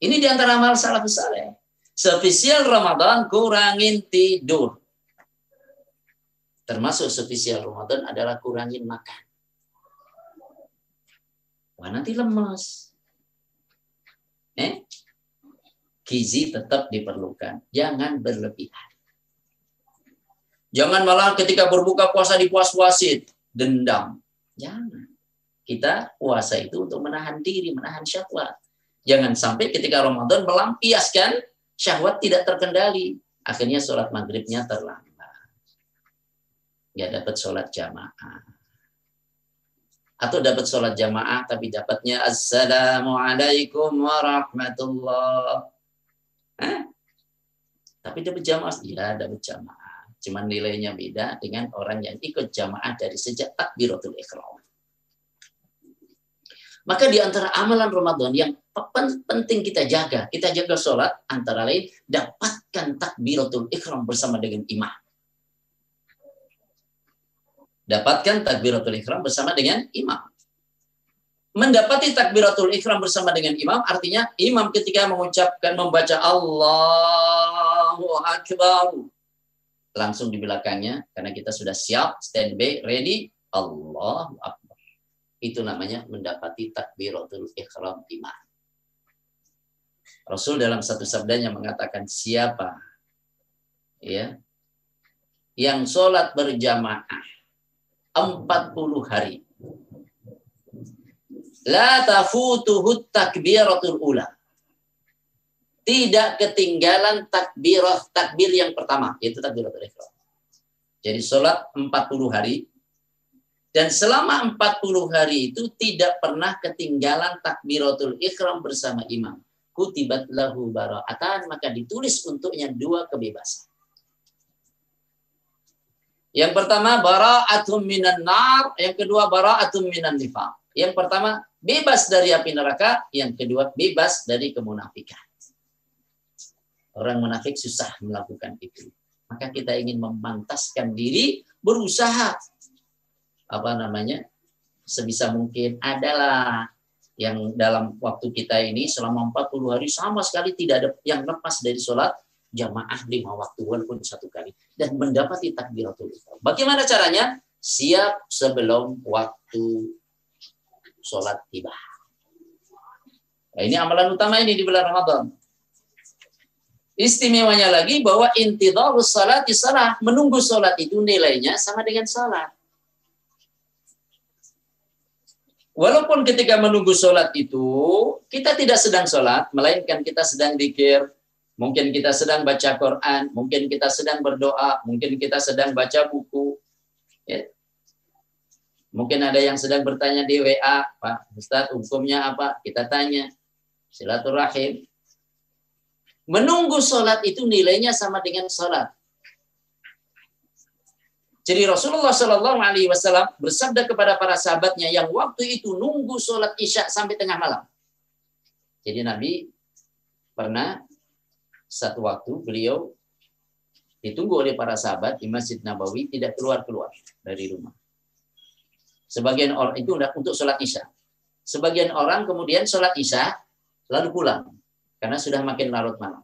Ini di antara amal salah besar ya. Spesial Ramadan kurangin tidur. Termasuk spesial Ramadan adalah kurangin makan. Wah nanti lemas eh, gizi tetap diperlukan. Jangan berlebihan. Jangan malah ketika berbuka puasa dipuas-puasin, dendam. Jangan. Kita puasa itu untuk menahan diri, menahan syahwat. Jangan sampai ketika Ramadan melampiaskan syahwat tidak terkendali. Akhirnya sholat maghribnya terlambat. Nggak dapat sholat jamaah atau dapat sholat jamaah tapi dapatnya assalamualaikum warahmatullah. Tapi dapat jamaah iya dapat jamaah. Cuman nilainya beda dengan orang yang ikut jamaah dari sejak takbiratul ikhram. Maka di antara amalan Ramadan yang penting kita jaga, kita jaga sholat antara lain dapatkan takbiratul ikhram bersama dengan imam dapatkan takbiratul ihram bersama dengan imam. Mendapati takbiratul ihram bersama dengan imam artinya imam ketika mengucapkan membaca Allahu akbar langsung di belakangnya karena kita sudah siap standby ready Allahu akbar. Itu namanya mendapati takbiratul ihram imam. Rasul dalam satu sabdanya mengatakan siapa ya yang sholat berjamaah 40 hari. La tafutuhu takbiratul ula. tidak ketinggalan takbirah takbir yang pertama yaitu takbiratul ihram. Jadi sholat 40 hari dan selama 40 hari itu tidak pernah ketinggalan takbiratul ihram bersama imam. Kutibat lahu bara'atan maka ditulis untuknya dua kebebasan. Yang pertama bara'atum minan nar, yang kedua bara'atum minan nifaq. Yang pertama bebas dari api neraka, yang kedua bebas dari kemunafikan. Orang munafik susah melakukan itu. Maka kita ingin memantaskan diri, berusaha apa namanya sebisa mungkin adalah yang dalam waktu kita ini selama 40 hari sama sekali tidak ada yang lepas dari sholat jamaah lima waktu walaupun satu kali dan mendapati takbiratul ihram. Bagaimana caranya? Siap sebelum waktu sholat tiba. Nah, ini amalan utama ini di bulan Ramadan. Istimewanya lagi bahwa intidharus salat salah. Menunggu salat itu nilainya sama dengan salat. Walaupun ketika menunggu sholat itu, kita tidak sedang sholat, melainkan kita sedang dikir, mungkin kita sedang baca Quran, mungkin kita sedang berdoa, mungkin kita sedang baca buku. Ya. Mungkin ada yang sedang bertanya di WA, Pak Ustadz hukumnya apa? Kita tanya. Silaturahim. Menunggu sholat itu nilainya sama dengan sholat. Jadi Rasulullah Shallallahu Alaihi Wasallam bersabda kepada para sahabatnya yang waktu itu nunggu sholat isya sampai tengah malam. Jadi Nabi pernah satu waktu beliau ditunggu oleh para sahabat di Masjid Nabawi tidak keluar keluar dari rumah. Sebagian orang itu untuk sholat isya. Sebagian orang kemudian sholat isya lalu pulang karena sudah makin larut malam.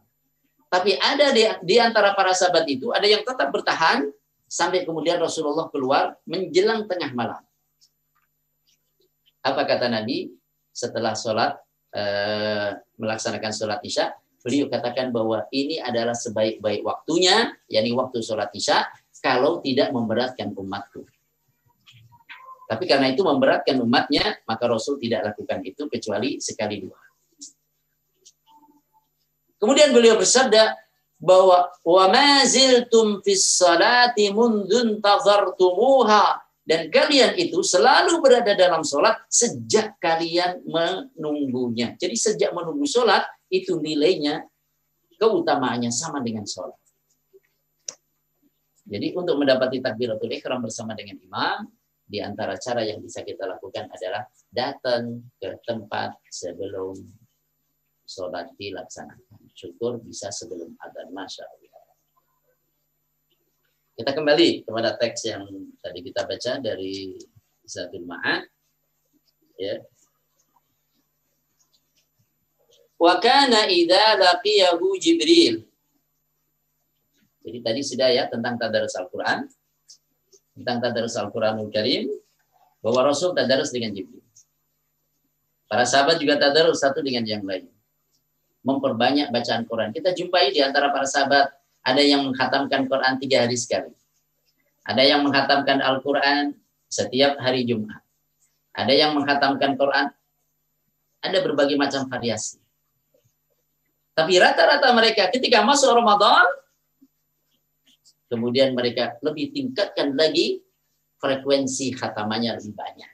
Tapi ada di, di antara para sahabat itu ada yang tetap bertahan sampai kemudian Rasulullah keluar menjelang tengah malam. Apa kata Nabi setelah sholat eh, melaksanakan sholat isya? Beliau katakan bahwa ini adalah sebaik-baik waktunya, yakni waktu sholat isya, kalau tidak memberatkan umatku. Tapi karena itu memberatkan umatnya, maka Rasul tidak lakukan itu kecuali sekali dua. Kemudian beliau bersabda bahwa wa ma ziltum fis salati mundun tazartumuha dan kalian itu selalu berada dalam sholat sejak kalian menunggunya. Jadi sejak menunggu sholat itu nilainya keutamaannya sama dengan sholat. Jadi untuk mendapati takbiratul ihram bersama dengan imam, di antara cara yang bisa kita lakukan adalah datang ke tempat sebelum sholat dilaksanakan. Syukur bisa sebelum adzan. Masya Allah. Kita kembali kepada teks yang tadi kita baca dari Zadul Ma'ad. Ya. Wa kana idza laqiyahu Jibril. Jadi tadi sudah ya tentang tadarus Al-Qur'an. Tentang tadarus Al-Qur'anul Karim bahwa Rasul tadarus dengan Jibril. Para sahabat juga tadarus satu dengan yang lain memperbanyak bacaan Quran. Kita jumpai di antara para sahabat ada yang menghatamkan Quran tiga hari sekali. Ada yang menghatamkan Al-Quran setiap hari Jumat. Ada yang menghatamkan Quran. Ada berbagai macam variasi. Tapi rata-rata mereka ketika masuk Ramadan, kemudian mereka lebih tingkatkan lagi frekuensi khatamannya lebih banyak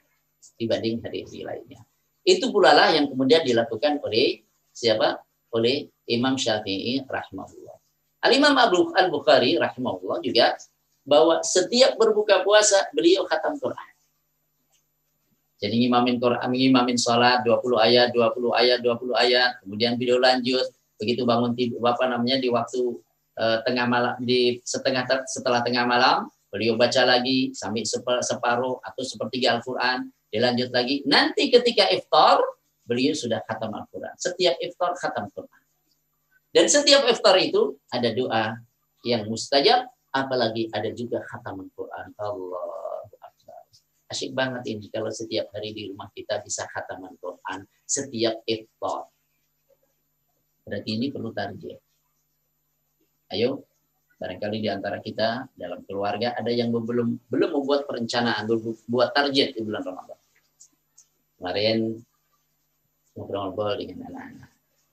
dibanding hari-hari lainnya. Itu pula lah yang kemudian dilakukan oleh siapa? oleh Imam Syafi'i rahimahullah. Al-Imam Al-Bukhari rahimahullah juga bahwa setiap berbuka puasa beliau khatam Quran. Jadi ngimamin Quran, ngimamin salat 20 ayat, 20 ayat, 20 ayat, kemudian beliau lanjut begitu bangun tidur apa namanya di waktu uh, tengah malam di setengah setelah tengah malam beliau baca lagi sampai separuh atau sepertiga Al-Qur'an, dilanjut lagi. Nanti ketika iftar beliau sudah khatam Al-Quran. Setiap iftar khatam Quran. Dan setiap iftar itu ada doa yang mustajab, apalagi ada juga khatam Al-Quran. Allah. Asyik banget ini kalau setiap hari di rumah kita bisa khatam Al-Quran. Setiap iftar. Berarti ini perlu target. Ayo, barangkali di antara kita dalam keluarga ada yang belum belum membuat perencanaan, belum buat target di bulan Ramadan. Kemarin ngobrol-ngobrol dengan anak-anak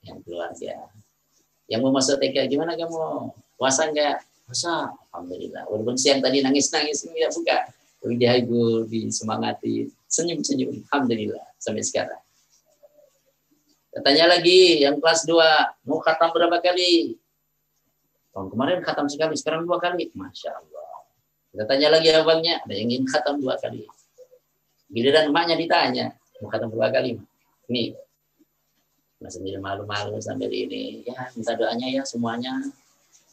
yang keluarga. Yang mau masuk TK gimana kamu? Puasa enggak? Puasa. Alhamdulillah. Walaupun siang tadi nangis-nangis tidak buka. Tapi dihibur, disemangati, senyum-senyum. Alhamdulillah sampai sekarang. Katanya lagi yang kelas 2 mau khatam berapa kali? Tahun kemarin khatam sekali, sekarang dua kali. Masya Allah. Kita tanya lagi abangnya, ada yang ingin khatam dua kali. Giliran emaknya ditanya, mau khatam berapa kali? Nih, masih sendiri malu-malu sambil ini. Ya, minta doanya ya semuanya.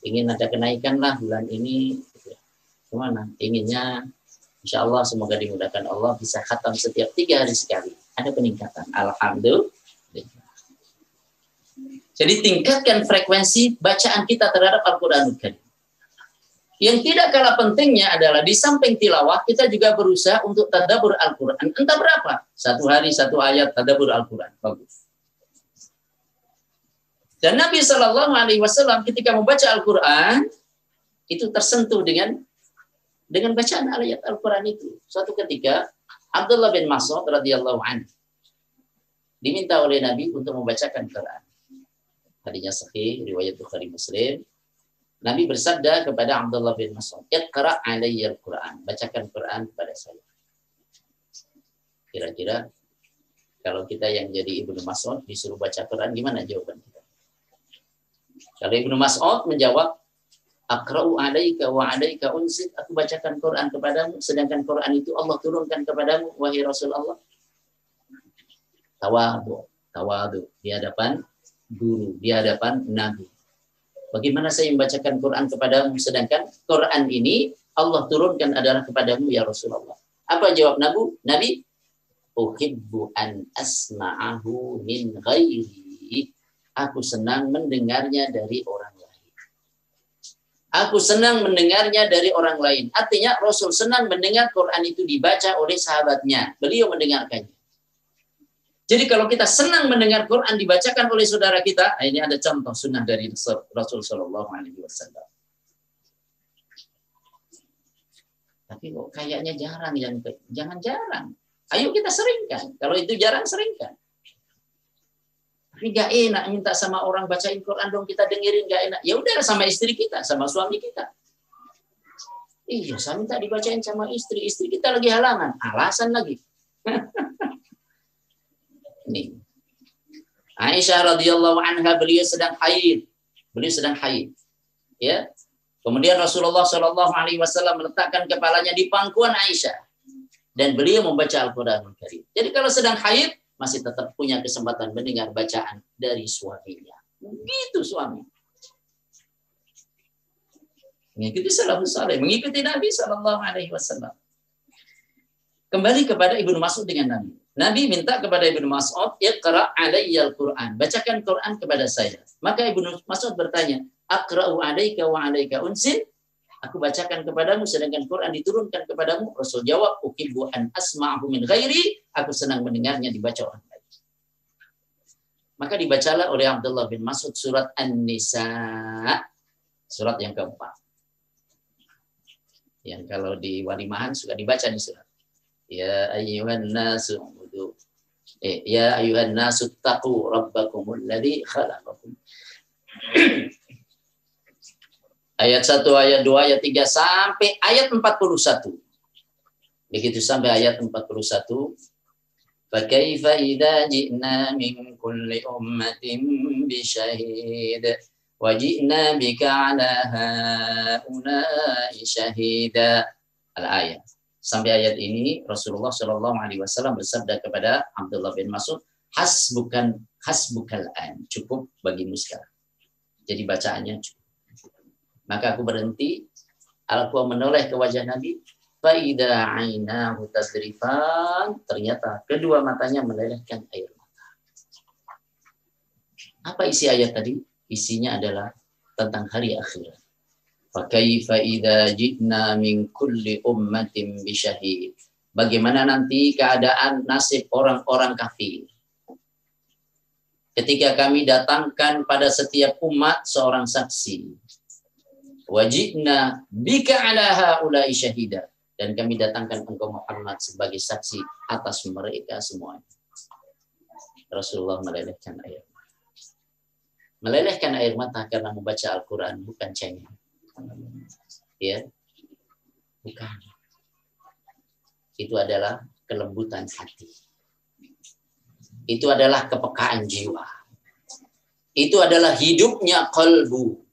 Ingin ada kenaikan lah bulan ini. Gimana? Inginnya Insya Allah semoga dimudahkan Allah bisa khatam setiap tiga hari sekali. Ada peningkatan. Alhamdulillah. Jadi tingkatkan frekuensi bacaan kita terhadap Al-Quran Yang tidak kalah pentingnya adalah di samping tilawah kita juga berusaha untuk tadabur Al-Quran. Entah berapa, satu hari satu ayat tadabur Al-Quran. Bagus. Dan Nabi Shallallahu Alaihi Wasallam ketika membaca Al-Quran itu tersentuh dengan dengan bacaan ayat Al-Quran itu. Suatu ketika Abdullah bin Mas'ud radhiyallahu anhu diminta oleh Nabi untuk membacakan Quran hadisnya sahih riwayat Bukhari Muslim Nabi bersabda kepada Abdullah bin Mas'ud, "Iqra' alayya al-Qur'an." Bacakan Quran kepada saya. Kira-kira kalau kita yang jadi Ibnu Mas'ud disuruh baca Quran gimana jawaban kita? Kalau Ibnu Mas'ud menjawab, "Aqra'u alayka wa alayka unzid." Aku bacakan Quran kepadamu sedangkan Quran itu Allah turunkan kepadamu wahai Rasulullah. Tawadu, tawadu di hadapan guru di hadapan Nabi. Bagaimana saya membacakan Quran kepadamu sedangkan Quran ini Allah turunkan adalah kepadamu ya Rasulullah. Apa jawab Nabi? Nabi, uhibbu an asma'ahu min ghairi. Aku senang mendengarnya dari orang lain. Aku senang mendengarnya dari orang lain. Artinya Rasul senang mendengar Quran itu dibaca oleh sahabatnya. Beliau mendengarkannya. Jadi kalau kita senang mendengar Quran dibacakan oleh saudara kita, nah ini ada contoh sunnah dari Rasul Shallallahu Alaihi Wasallam. Tapi kok kayaknya jarang yang jangan jarang. Ayo kita seringkan. Kalau itu jarang seringkan. Tapi gak enak minta sama orang bacain Quran dong kita dengerin gak enak. Ya udah sama istri kita, sama suami kita. Iya, saya minta dibacain sama istri. Istri kita lagi halangan. Alasan lagi. *laughs* Ini. Aisyah radhiyallahu anha beliau sedang haid. Beliau sedang haid. Ya. Kemudian Rasulullah Shallallahu alaihi wasallam meletakkan kepalanya di pangkuan Aisyah dan beliau membaca Al-Qur'anul Karim. Jadi kalau sedang haid masih tetap punya kesempatan mendengar bacaan dari suaminya. Begitu suami. Mengikuti salafus saleh, mengikuti Nabi Shallallahu alaihi wasallam. Kembali kepada Ibnu Mas'ud dengan Nabi. Nabi minta kepada Ibnu Mas'ud, "Iqra' alayya al-Qur'an." Bacakan Quran kepada saya. Maka Ibnu Mas'ud bertanya, "Aqra'u alayka wa alayka unsil?" Aku bacakan kepadamu sedangkan Quran diturunkan kepadamu. Rasul jawab, "Uhibbu an asma'ahu min ghairi." Aku senang mendengarnya dibaca orang lain. Maka dibacalah oleh Abdullah bin Mas'ud surat An-Nisa. Surat yang keempat. Yang kalau di walimahan suka dibaca nih surat. Ya ayyuhan nasu Eh, ya ayuhan nasu taqu rabbakumul ladhi khalaqakum. *clears throat* Ayat 1 ayat 2 ayat 3 sampai ayat 41 begitu sampai ayat 41 فكيف إذا جئنا من كل أمة بشهيد bika ala haunai هؤلاء al-ayat sampai ayat ini Rasulullah Shallallahu Alaihi Wasallam bersabda kepada Abdullah bin Mas'ud, has bukan has bukan an cukup bagimu sekarang. Jadi bacaannya cukup. Maka aku berhenti, aku menoleh ke wajah Nabi, faida ainahu tadrifan, ternyata kedua matanya melelehkan air mata. Apa isi ayat tadi? Isinya adalah tentang hari akhirat. Fakaifa idza ji'na min kulli ummatin bisyahid. Bagaimana nanti keadaan nasib orang-orang kafir? Ketika kami datangkan pada setiap umat seorang saksi. Wajibna bika ala haulai syahida. Dan kami datangkan engkau Muhammad sebagai saksi atas mereka semuanya. Rasulullah melelehkan ayat. melelehkan air mata karena membaca Al-Quran bukan cengeng. Ya, bukan. Itu adalah kelembutan hati. Itu adalah kepekaan jiwa. Itu adalah hidupnya kalbu.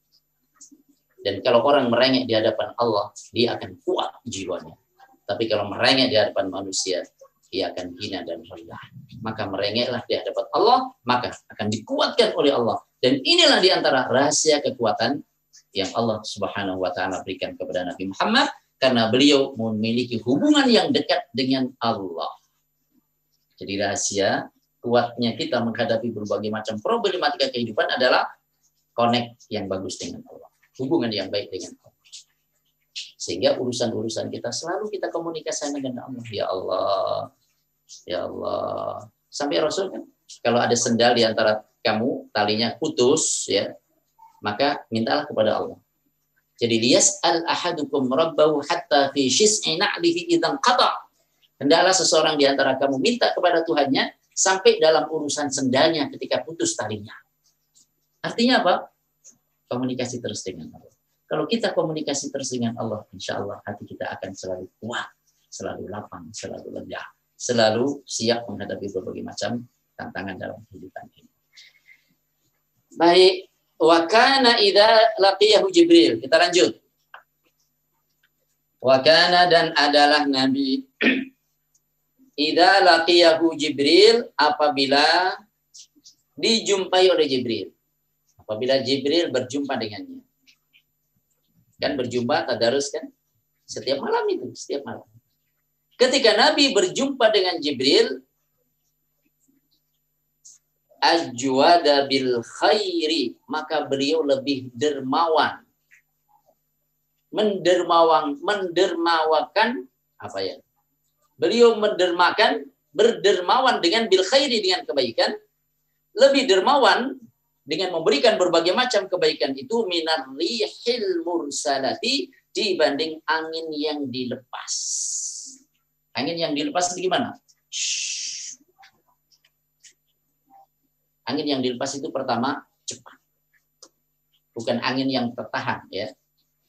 Dan kalau orang merengek di hadapan Allah, dia akan kuat jiwanya. Tapi kalau merengek di hadapan manusia, ia akan hina dan rendah. Maka merengeklah di hadapan Allah, maka akan dikuatkan oleh Allah. Dan inilah di antara rahasia kekuatan yang Allah Subhanahu wa taala berikan kepada Nabi Muhammad karena beliau memiliki hubungan yang dekat dengan Allah. Jadi rahasia kuatnya kita menghadapi berbagai macam problematika kehidupan adalah connect yang bagus dengan Allah. Hubungan yang baik dengan Allah. Sehingga urusan-urusan kita selalu kita komunikasikan dengan Allah. Ya Allah, Ya Allah. Sampai Rasul kan, kalau ada sendal di antara kamu, talinya putus, ya, maka mintalah kepada Allah. Jadi lias al ahadukum rabbahu hatta fi shis'i na'lihi idan qata. Hendaklah seseorang di antara kamu minta kepada Tuhannya sampai dalam urusan sendalnya ketika putus talinya. Artinya apa? Komunikasi terus dengan Allah. Kalau kita komunikasi terus dengan Allah, insya Allah hati kita akan selalu kuat, selalu lapang, selalu lega, selalu siap menghadapi berbagai macam tantangan dalam kehidupan ini. Baik, Wa kana idza laqiyahu Jibril. Kita lanjut. Wa kana dan adalah Nabi *clears throat* idza laqiyahu Jibril apabila dijumpai oleh Jibril. Apabila Jibril berjumpa dengannya. Kan berjumpa tadarus kan? Setiap malam itu, setiap malam. Ketika Nabi berjumpa dengan Jibril, ajwada bil khairi maka beliau lebih dermawan. Mendermawang mendermawakan apa ya? Beliau mendermakan berdermawan dengan bil khairi dengan kebaikan. Lebih dermawan dengan memberikan berbagai macam kebaikan itu minar rihil mursalati dibanding angin yang dilepas. Angin yang dilepas itu gimana Angin yang dilepas itu pertama cepat. Bukan angin yang tertahan ya.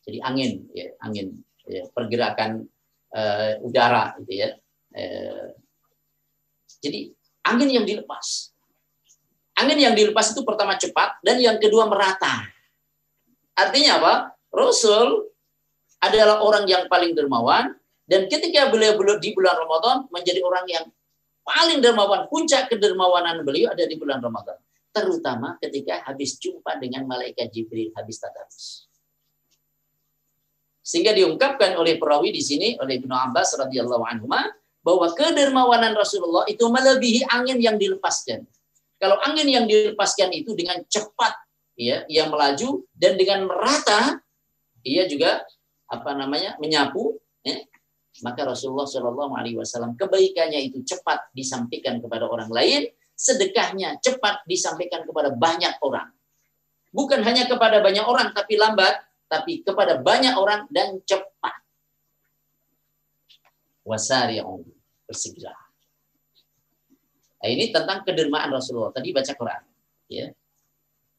Jadi angin ya, angin ya, pergerakan uh, udara gitu ya. Uh, jadi angin yang dilepas. Angin yang dilepas itu pertama cepat dan yang kedua merata. Artinya apa? Rasul adalah orang yang paling dermawan dan ketika beliau di bulan Ramadan menjadi orang yang paling dermawan, puncak kedermawanan beliau ada di bulan Ramadan. Terutama ketika habis jumpa dengan malaikat Jibril habis tadarus. Sehingga diungkapkan oleh perawi di sini oleh Ibnu Abbas radhiyallahu anhu bahwa kedermawanan Rasulullah itu melebihi angin yang dilepaskan. Kalau angin yang dilepaskan itu dengan cepat ya, ia melaju dan dengan merata ia juga apa namanya menyapu ya, maka Rasulullah Shallallahu Alaihi Wasallam kebaikannya itu cepat disampaikan kepada orang lain, sedekahnya cepat disampaikan kepada banyak orang. Bukan hanya kepada banyak orang, tapi lambat, tapi kepada banyak orang dan cepat. Wasari bersegera. Nah, ini tentang kedermaan Rasulullah. Tadi baca Quran, ya.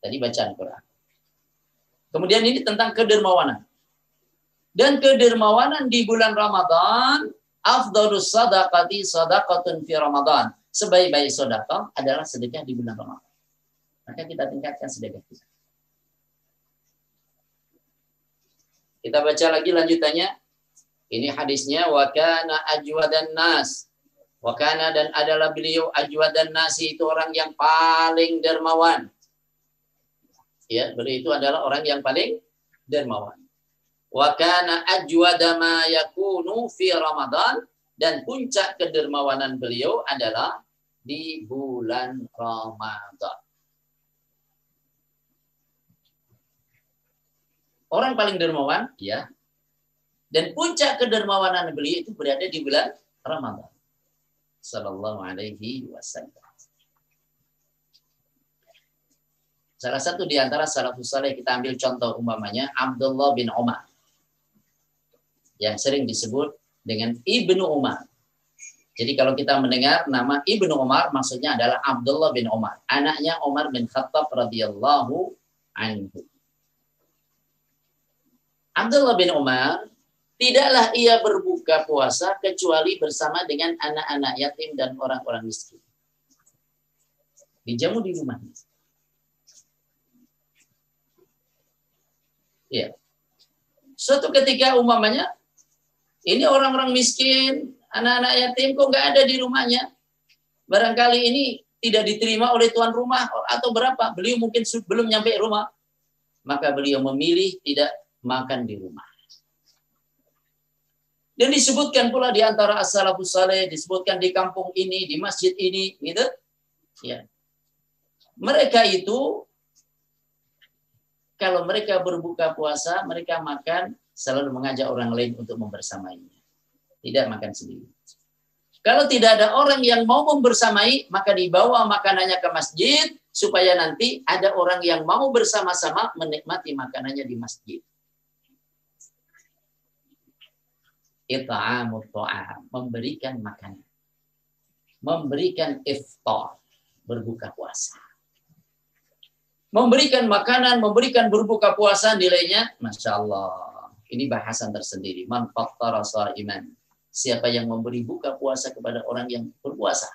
Tadi bacaan Quran. Kemudian ini tentang kedermawanan. Dan kedermawanan di bulan Ramadan, afdalus sadaqati sadaqatun fi Ramadan. Sebaik-baik sedekah adalah sedekah di bulan Ramadan. Maka kita tingkatkan sedekah kita. Kita baca lagi lanjutannya. Ini hadisnya wa kana ajwadan nas. Wa kana dan adalah beliau ajwadan nas itu orang yang paling dermawan. Ya, beliau itu adalah orang yang paling dermawan wa kana ajwada ma yakunu fi Ramadan dan puncak kedermawanan beliau adalah di bulan Ramadan. Orang paling dermawan, ya. Dan puncak kedermawanan beliau itu berada di bulan Ramadan. Sallallahu alaihi wasallam. Salah satu di antara salafus saleh kita ambil contoh umpamanya Abdullah bin Umar yang sering disebut dengan Ibnu Umar. Jadi kalau kita mendengar nama Ibnu Umar maksudnya adalah Abdullah bin Umar, anaknya Umar bin Khattab radhiyallahu anhu. Abdullah bin Umar tidaklah ia berbuka puasa kecuali bersama dengan anak-anak yatim dan orang-orang miskin. Dijamu di rumahnya. Ya. Suatu ketika umpamanya ini orang-orang miskin anak-anak yatim kok nggak ada di rumahnya. Barangkali ini tidak diterima oleh tuan rumah atau berapa. Beliau mungkin belum nyampe rumah. Maka beliau memilih tidak makan di rumah. Dan disebutkan pula di antara as-salafus saleh, disebutkan di kampung ini, di masjid ini, gitu. Ya. Mereka itu kalau mereka berbuka puasa, mereka makan selalu mengajak orang lain untuk membersamainya tidak makan sendiri. Kalau tidak ada orang yang mau membersamai, maka dibawa makanannya ke masjid supaya nanti ada orang yang mau bersama-sama menikmati makanannya di masjid. Ita'amut ta'am, memberikan makanan. Memberikan iftar, berbuka puasa. Memberikan makanan, memberikan berbuka puasa nilainya, Masya Allah. Ini bahasan tersendiri. Man iman siapa yang memberi buka puasa kepada orang yang berpuasa.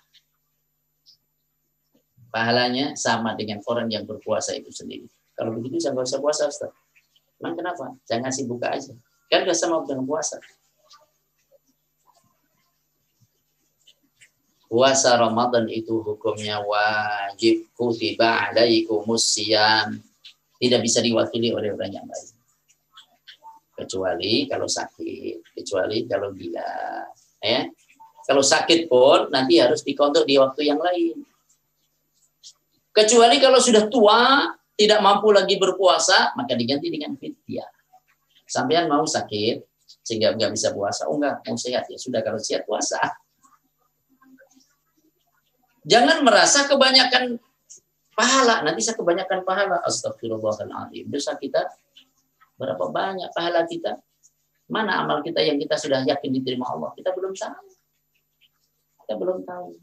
Pahalanya sama dengan orang yang berpuasa itu sendiri. Kalau begitu saya nggak usah puasa, Ustaz. Emang kenapa? Jangan ngasih buka aja. Kan udah sama dengan puasa. Puasa Ramadan itu hukumnya wajib kutiba alaikumus siyam. Tidak bisa diwakili oleh orang yang lain kecuali kalau sakit, kecuali kalau gila. Ya. Kalau sakit pun nanti harus dikontrol di waktu yang lain. Kecuali kalau sudah tua, tidak mampu lagi berpuasa, maka diganti dengan fidyah. Sampean mau sakit sehingga nggak bisa puasa, oh enggak, mau sehat ya sudah kalau sehat puasa. Jangan merasa kebanyakan pahala, nanti saya kebanyakan pahala. Astagfirullahaladzim. Dosa kita Berapa banyak pahala kita? Mana amal kita yang kita sudah yakin diterima Allah? Kita belum tahu. Kita belum tahu.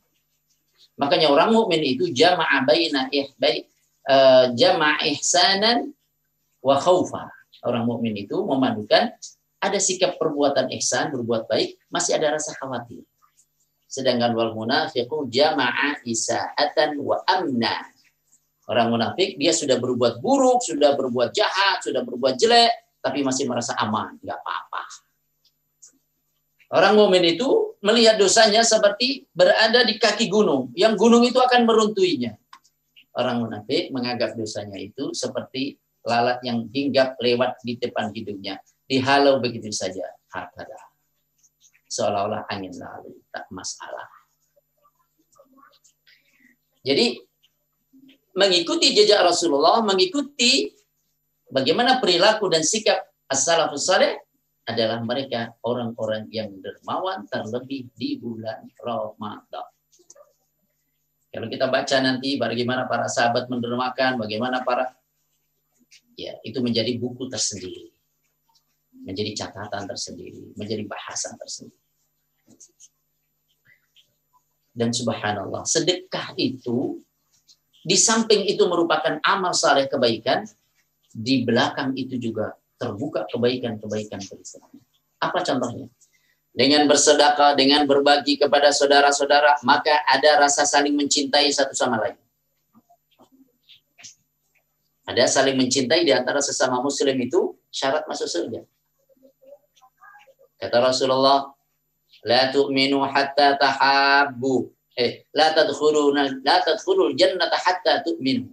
Makanya orang mukmin itu jama'a baina ihbai uh, jama'a ihsanan wa khaufa. Orang mukmin itu memadukan ada sikap perbuatan ihsan, berbuat baik, masih ada rasa khawatir. Sedangkan wal munafiqu jama'a isaatan wa amna. Orang munafik dia sudah berbuat buruk, sudah berbuat jahat, sudah berbuat jelek, tapi masih merasa aman, nggak apa-apa. Orang mukmin itu melihat dosanya seperti berada di kaki gunung, yang gunung itu akan meruntuhinya. Orang munafik menganggap dosanya itu seperti lalat yang hinggap lewat di depan hidungnya, dihalau begitu saja. Hakada. Seolah-olah angin lalu, tak masalah. Jadi mengikuti jejak Rasulullah, mengikuti bagaimana perilaku dan sikap as-salafus saleh adalah mereka orang-orang yang dermawan terlebih di bulan Ramadan. Kalau kita baca nanti bagaimana para sahabat mendermakan, bagaimana para ya itu menjadi buku tersendiri. Menjadi catatan tersendiri, menjadi bahasan tersendiri. Dan subhanallah, sedekah itu di samping itu merupakan amal saleh kebaikan, di belakang itu juga terbuka kebaikan-kebaikan keislaman. Apa contohnya? Dengan bersedekah, dengan berbagi kepada saudara-saudara, maka ada rasa saling mencintai satu sama lain. Ada saling mencintai di antara sesama muslim itu syarat masuk surga. Kata Rasulullah, La tu'minu hatta tahabbu eh la tadkhuluna la tadkhulul jannata hatta tu'minu.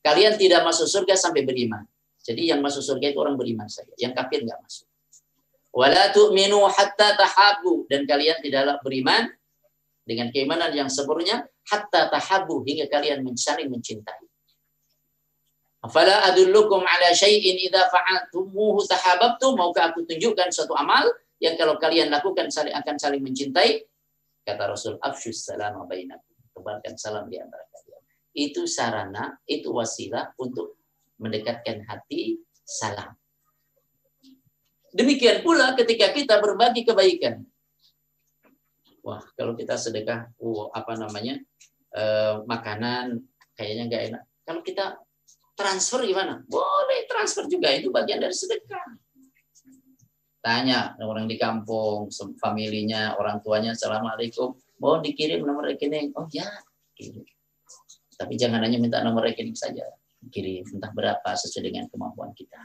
Kalian tidak masuk surga sampai beriman. Jadi yang masuk surga itu orang beriman saja, yang kafir nggak masuk. Wala tu'minu hatta tahabu dan kalian tidaklah beriman dengan keimanan yang sempurna hatta tahabu hingga kalian saling mencintai. Afala adullukum ala syai'in idza fa'altumuhu tahabbtum maukah aku tunjukkan suatu amal yang kalau kalian lakukan saling akan saling mencintai Kata Rasul, afshus salam bainakum. Tebarkan salam di antara kalian. Itu sarana, itu wasilah untuk mendekatkan hati salam. Demikian pula ketika kita berbagi kebaikan. wah kalau kita sedekah, uh, apa namanya uh, makanan kayaknya nggak enak. Kalau kita transfer gimana? Boleh transfer juga itu bagian dari sedekah. Tanya orang di kampung, familinya, orang tuanya, assalamualaikum, mau dikirim nomor rekening? Oh ya, kirim. Tapi jangan hanya minta nomor rekening saja, kirim entah berapa sesuai dengan kemampuan kita.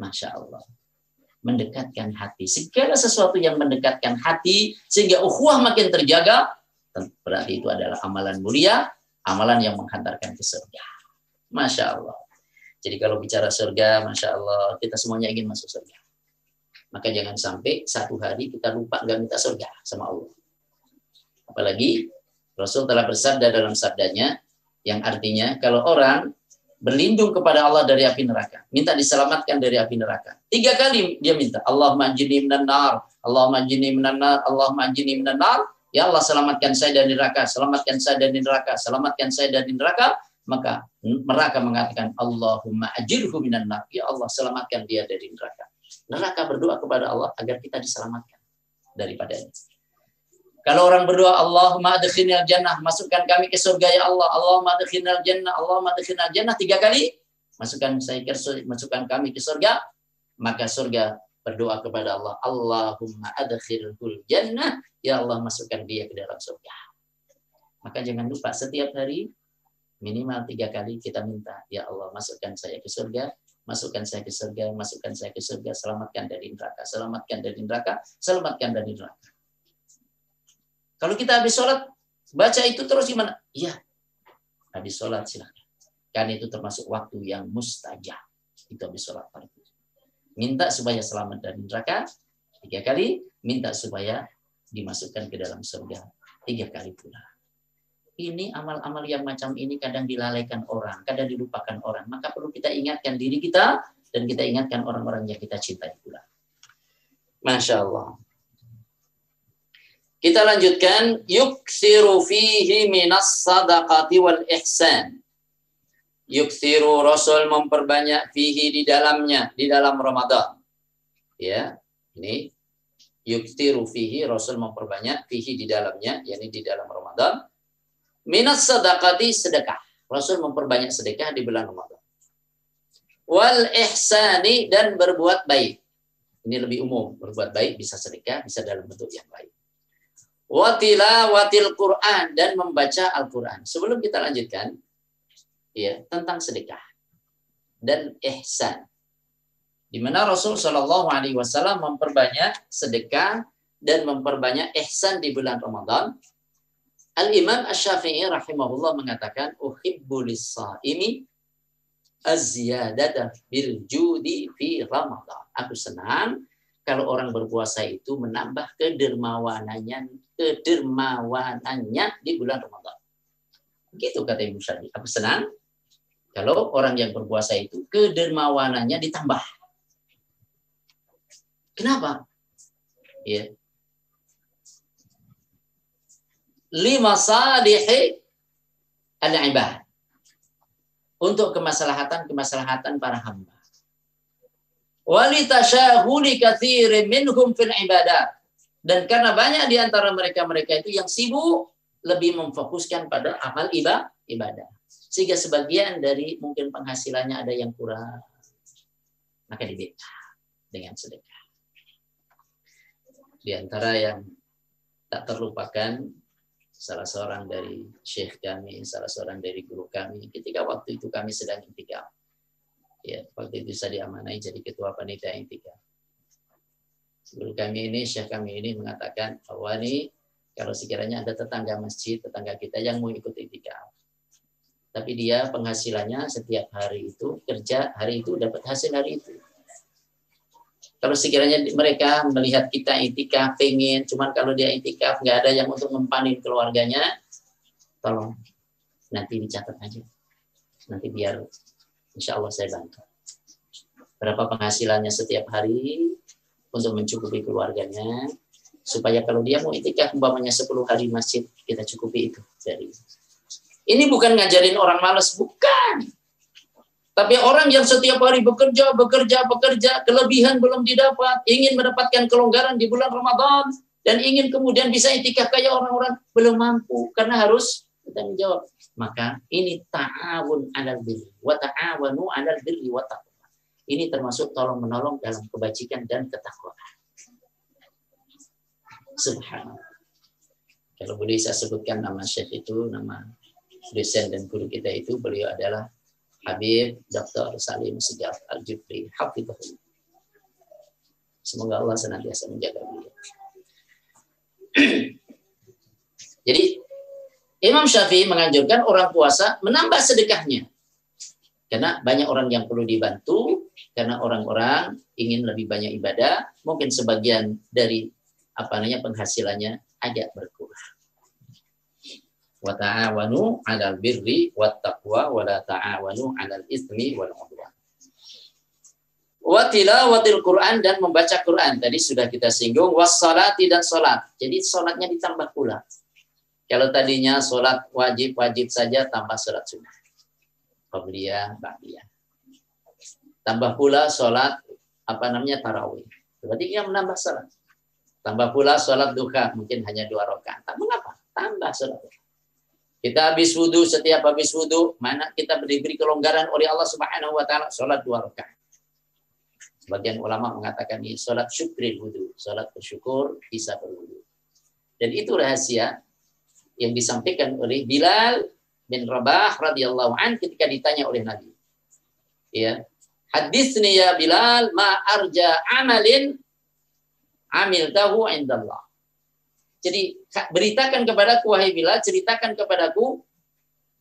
Masya Allah mendekatkan hati. Segala sesuatu yang mendekatkan hati sehingga ukhuwah makin terjaga, berarti itu adalah amalan mulia, amalan yang menghantarkan ke surga. Masya Allah. Jadi kalau bicara surga, Masya Allah, kita semuanya ingin masuk surga. Maka jangan sampai satu hari kita lupa nggak minta surga sama Allah. Apalagi Rasul telah bersabda dalam sabdanya, yang artinya kalau orang berlindung kepada Allah dari api neraka, minta diselamatkan dari api neraka. Tiga kali dia minta, Allah majini minan Allah majini minan Allah majini minan. Ya Allah selamatkan saya dari neraka, selamatkan saya dari neraka, selamatkan saya dari neraka. Maka neraka mengatakan Allahumma ajirhu minan nar. Ya Allah selamatkan dia dari neraka. Neraka berdoa kepada Allah agar kita diselamatkan daripadanya. Kalau orang berdoa, Allahumma adkhilnal jannah, masukkan kami ke surga ya Allah. Allahumma adkhilnal jannah, Allahumma adkhilnal jannah tiga kali. Masukkan saya ke surga, masukkan kami ke surga. Maka surga berdoa kepada Allah, Allahumma adkhilhul jannah, ya Allah masukkan dia ke dalam surga. Maka jangan lupa setiap hari minimal tiga kali kita minta, ya Allah masukkan saya ke surga, masukkan saya ke surga, masukkan saya ke surga, selamatkan dari neraka, selamatkan dari neraka, selamatkan dari neraka. Kalau kita habis sholat, baca itu terus gimana? Iya, habis sholat silahkan. Karena itu termasuk waktu yang mustajab. Itu habis sholat. Minta supaya selamat dari neraka tiga kali, minta supaya dimasukkan ke dalam surga tiga kali pula. Ini amal-amal yang macam ini kadang dilalaikan orang, kadang dilupakan orang. Maka perlu kita ingatkan diri kita dan kita ingatkan orang-orang yang kita cintai pula. Masya Allah. Kita lanjutkan yuksiru fihi minas sadaqati wal ihsan. Yuksiru Rasul memperbanyak fihi di dalamnya di dalam Ramadan. Ya, ini yuksiru fihi Rasul memperbanyak fihi di dalamnya yakni di dalam Ramadan. Minas sadaqati sedekah. Rasul memperbanyak sedekah di bulan Ramadan. Wal ihsani dan berbuat baik. Ini lebih umum, berbuat baik bisa sedekah, bisa dalam bentuk yang lain watilawatil Quran dan membaca Al-Quran. Sebelum kita lanjutkan, ya tentang sedekah dan ihsan. Di mana Rasul Shallallahu Alaihi Wasallam memperbanyak sedekah dan memperbanyak ihsan di bulan Ramadan. Al Imam Ash-Syafi'i rahimahullah mengatakan, uhibbu lis-saimi az-ziyadata bil judi fi Ramadan. Aku senang kalau orang berpuasa itu menambah kedermawanannya kedermawanannya di bulan Ramadan. Begitu kata Ibu Syadi. Aku senang kalau orang yang berpuasa itu kedermawanannya ditambah. Kenapa? Ya. Lima salihi al-ibad. Untuk kemaslahatan-kemaslahatan para hamba walitashahuli katsirin minhum fil ibadat. Dan karena banyak di antara mereka-mereka itu yang sibuk lebih memfokuskan pada amal ibadah. Sehingga sebagian dari mungkin penghasilannya ada yang kurang. Maka dibeta dengan sedekah. Di antara yang tak terlupakan salah seorang dari syekh kami, salah seorang dari guru kami ketika waktu itu kami sedang intikam ya waktu itu saya diamanai jadi ketua panitia intika. Guru kami ini, syekh kami ini mengatakan bahwa ini kalau sekiranya ada tetangga masjid, tetangga kita yang mau ikut intika, tapi dia penghasilannya setiap hari itu kerja hari itu dapat hasil hari itu. Kalau sekiranya mereka melihat kita intika pengen, cuman kalau dia intika nggak ada yang untuk mempanin keluarganya, tolong nanti dicatat aja. Nanti biar Insya Allah saya bantu. Berapa penghasilannya setiap hari untuk mencukupi keluarganya, supaya kalau dia mau itikaf umpamanya 10 hari masjid, kita cukupi itu dari ini bukan ngajarin orang malas, bukan. Tapi orang yang setiap hari bekerja, bekerja, bekerja, kelebihan belum didapat, ingin mendapatkan kelonggaran di bulan Ramadan, dan ingin kemudian bisa itikaf kayak orang-orang belum mampu karena harus kita menjawab. Maka ini ta'awun 'alal birri wa ta'awanu 'alal birri wa taqwa. Ini termasuk tolong menolong dalam kebajikan dan ketakwaan. Subhanallah. Kalau boleh saya sebutkan nama Syekh itu, nama dosen dan guru kita itu, beliau adalah Habib Dr. Salim Segaf Al-Jufri. Semoga Allah senantiasa menjaga beliau. *clears throat* Jadi Imam Syafi'i menganjurkan orang puasa menambah sedekahnya. Karena banyak orang yang perlu dibantu, karena orang-orang ingin lebih banyak ibadah, mungkin sebagian dari apa namanya penghasilannya agak berkurang. Wa ta'awanu 'alal birri wat taqwa wa la ta'awanu 'alal ismi wal 'udwan. Wa tilawatil Quran dan membaca Quran. Tadi sudah kita singgung wassalati dan salat. Jadi salatnya ditambah pula. Kalau tadinya sholat wajib-wajib saja tambah sholat sunnah. Qabliyah, Ba'diyah. Tambah pula sholat apa namanya tarawih. Berarti dia menambah sholat. Tambah pula sholat duha, mungkin hanya dua rakaat. Tak mengapa, tambah duha. Kita habis wudhu, setiap habis wudhu, mana kita diberi kelonggaran oleh Allah Subhanahu wa taala sholat dua rakaat. Sebagian ulama mengatakan ini sholat syukri wudhu, sholat bersyukur bisa berwudhu. Dan itu rahasia yang disampaikan oleh Bilal bin Rabah radhiyallahu an ketika ditanya oleh Nabi. Ya. Hadisni ya Bilal ma arja amalin amil tahu indallah. Jadi beritakan kepadaku wahai Bilal, ceritakan kepadaku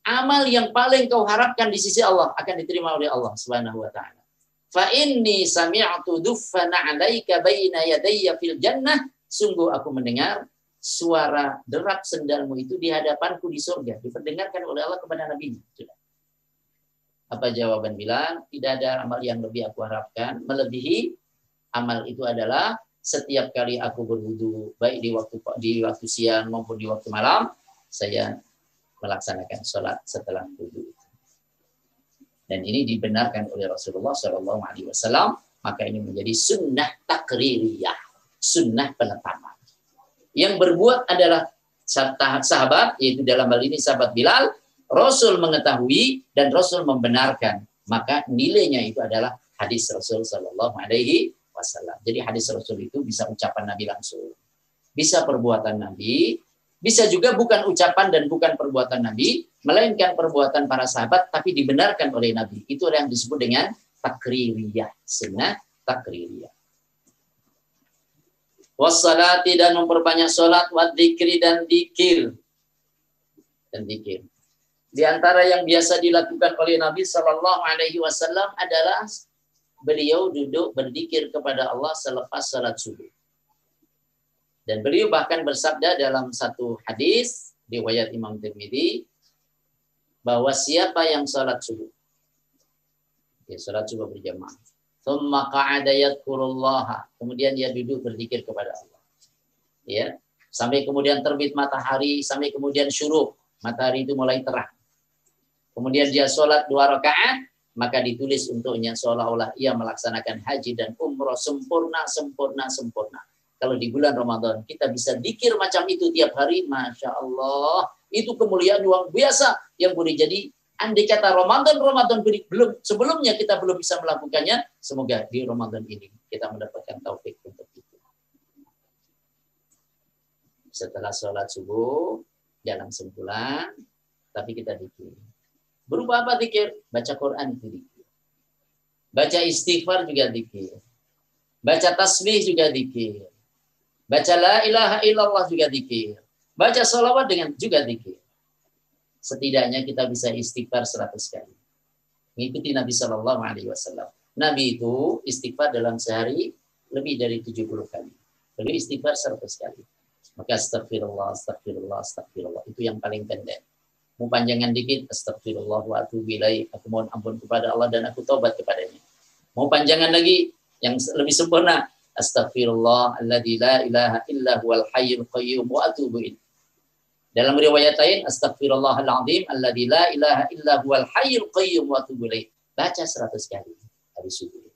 amal yang paling kau harapkan di sisi Allah akan diterima oleh Allah Subhanahu wa taala. Fa inni sami'tu duffana 'alaika baina yadayya fil jannah. Sungguh aku mendengar suara derap sendalmu itu di hadapanku di surga diperdengarkan oleh Allah kepada Nabi sudah apa jawaban bilang tidak ada amal yang lebih aku harapkan melebihi amal itu adalah setiap kali aku berwudu baik di waktu di waktu siang maupun di waktu malam saya melaksanakan sholat setelah wudu dan ini dibenarkan oleh Rasulullah Shallallahu Alaihi Wasallam maka ini menjadi sunnah takririyah sunnah penetapan yang berbuat adalah sahabat, yaitu dalam hal ini sahabat Bilal, Rasul mengetahui dan Rasul membenarkan. Maka nilainya itu adalah hadis Rasul Shallallahu Alaihi Wasallam. Jadi hadis Rasul itu bisa ucapan Nabi langsung, bisa perbuatan Nabi, bisa juga bukan ucapan dan bukan perbuatan Nabi, melainkan perbuatan para sahabat, tapi dibenarkan oleh Nabi. Itu yang disebut dengan takririyah, sunnah takririyah wassalati dan memperbanyak sholat, wadzikri dan dikir. Dan dikir. Di antara yang biasa dilakukan oleh Nabi Shallallahu Alaihi Wasallam adalah beliau duduk berzikir kepada Allah selepas salat subuh. Dan beliau bahkan bersabda dalam satu hadis riwayat Imam Tirmidzi bahwa siapa yang salat subuh, ya salat subuh berjamaah, Thumma qa'ada yadhkurullaha. Kemudian dia duduk berzikir kepada Allah. Ya. Sampai kemudian terbit matahari, sampai kemudian syuruk. Matahari itu mulai terang. Kemudian dia sholat dua rakaat, maka ditulis untuknya seolah-olah ia melaksanakan haji dan umroh sempurna, sempurna, sempurna. Kalau di bulan Ramadan kita bisa dikir macam itu tiap hari, masya Allah, itu kemuliaan luar biasa yang boleh jadi andai kata Ramadan Ramadan belum sebelumnya kita belum bisa melakukannya, semoga di Ramadan ini kita mendapatkan taufik untuk itu. Setelah sholat subuh, dalam sebulan, tapi kita dikir. Berupa apa dikir? Baca Quran itu dikir. Baca istighfar juga dikir. Baca tasbih juga dikir. Baca la ilaha illallah juga dikir. Baca salawat dengan juga dikir setidaknya kita bisa istighfar 100 kali. Mengikuti Nabi Shallallahu Alaihi Wasallam. Nabi itu istighfar dalam sehari lebih dari 70 kali. Beliau istighfar 100 kali. Maka astagfirullah, astagfirullah, astagfirullah. Itu yang paling pendek. Mau panjangan dikit, astagfirullah wa atubu Aku mohon ampun kepada Allah dan aku taubat kepadanya. Mau panjangan lagi, yang lebih sempurna. Astagfirullah, alladzi la ilaha illa huwal hayyul qayyum wa atubu ilaih. Dalam riwayat lain, astagfirullahaladzim, alladzi la ilaha illa huwal hayyul qayyum wa atubu Baca 100 kali hari subuh.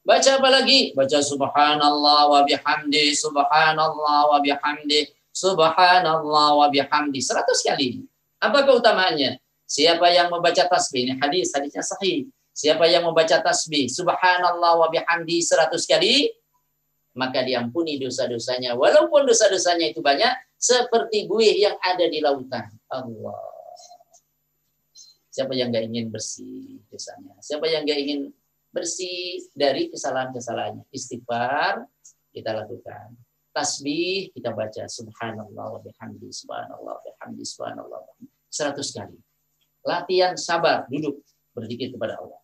Baca apa lagi? Baca subhanallah wa bihamdi, subhanallah wa bihamdi, subhanallah wa bihamdi. Seratus kali. Apa keutamaannya? Siapa yang membaca tasbih, ini hadis, hadisnya sahih. Siapa yang membaca tasbih, subhanallah wa bihamdi seratus kali, maka diampuni dosa-dosanya. Walaupun dosa-dosanya itu banyak, seperti buih yang ada di lautan. Allah. Siapa yang gak ingin bersih dosanya? Siapa yang gak ingin bersih dari kesalahan-kesalahannya? Istighfar kita lakukan. Tasbih kita baca subhanallah wa bihamdi subhanallah wa bihamdi subhanallah. Seratus kali latihan sabar, duduk, berzikir kepada Allah.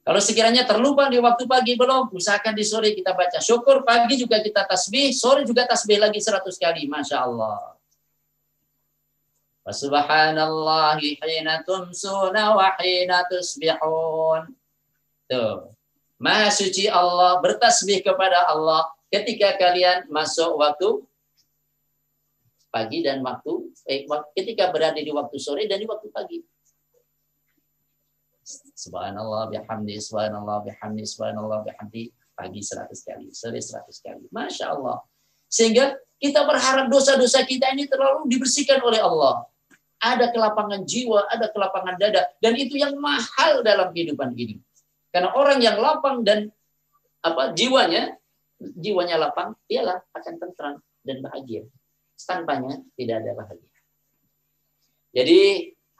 Kalau sekiranya terlupa di waktu pagi belum, usahakan di sore kita baca. Syukur pagi juga kita tasbih, sore juga tasbih lagi seratus kali. Masya Allah. Subhanallahi hina tumsuna wa hina tusbihun. Tuh. Maha suci Allah, bertasbih kepada Allah ketika kalian masuk waktu pagi dan waktu eh, ketika berada di waktu sore dan di waktu pagi. Subhanallah bihamdi, subhanallah bihamdi, subhanallah bihamdi. Pagi seratus kali, sore seratus kali. Masya Allah. Sehingga kita berharap dosa-dosa kita ini terlalu dibersihkan oleh Allah. Ada kelapangan jiwa, ada kelapangan dada. Dan itu yang mahal dalam kehidupan ini. Karena orang yang lapang dan apa jiwanya, jiwanya lapang, ialah akan tentram dan bahagia tanpanya tidak ada bahagia. Jadi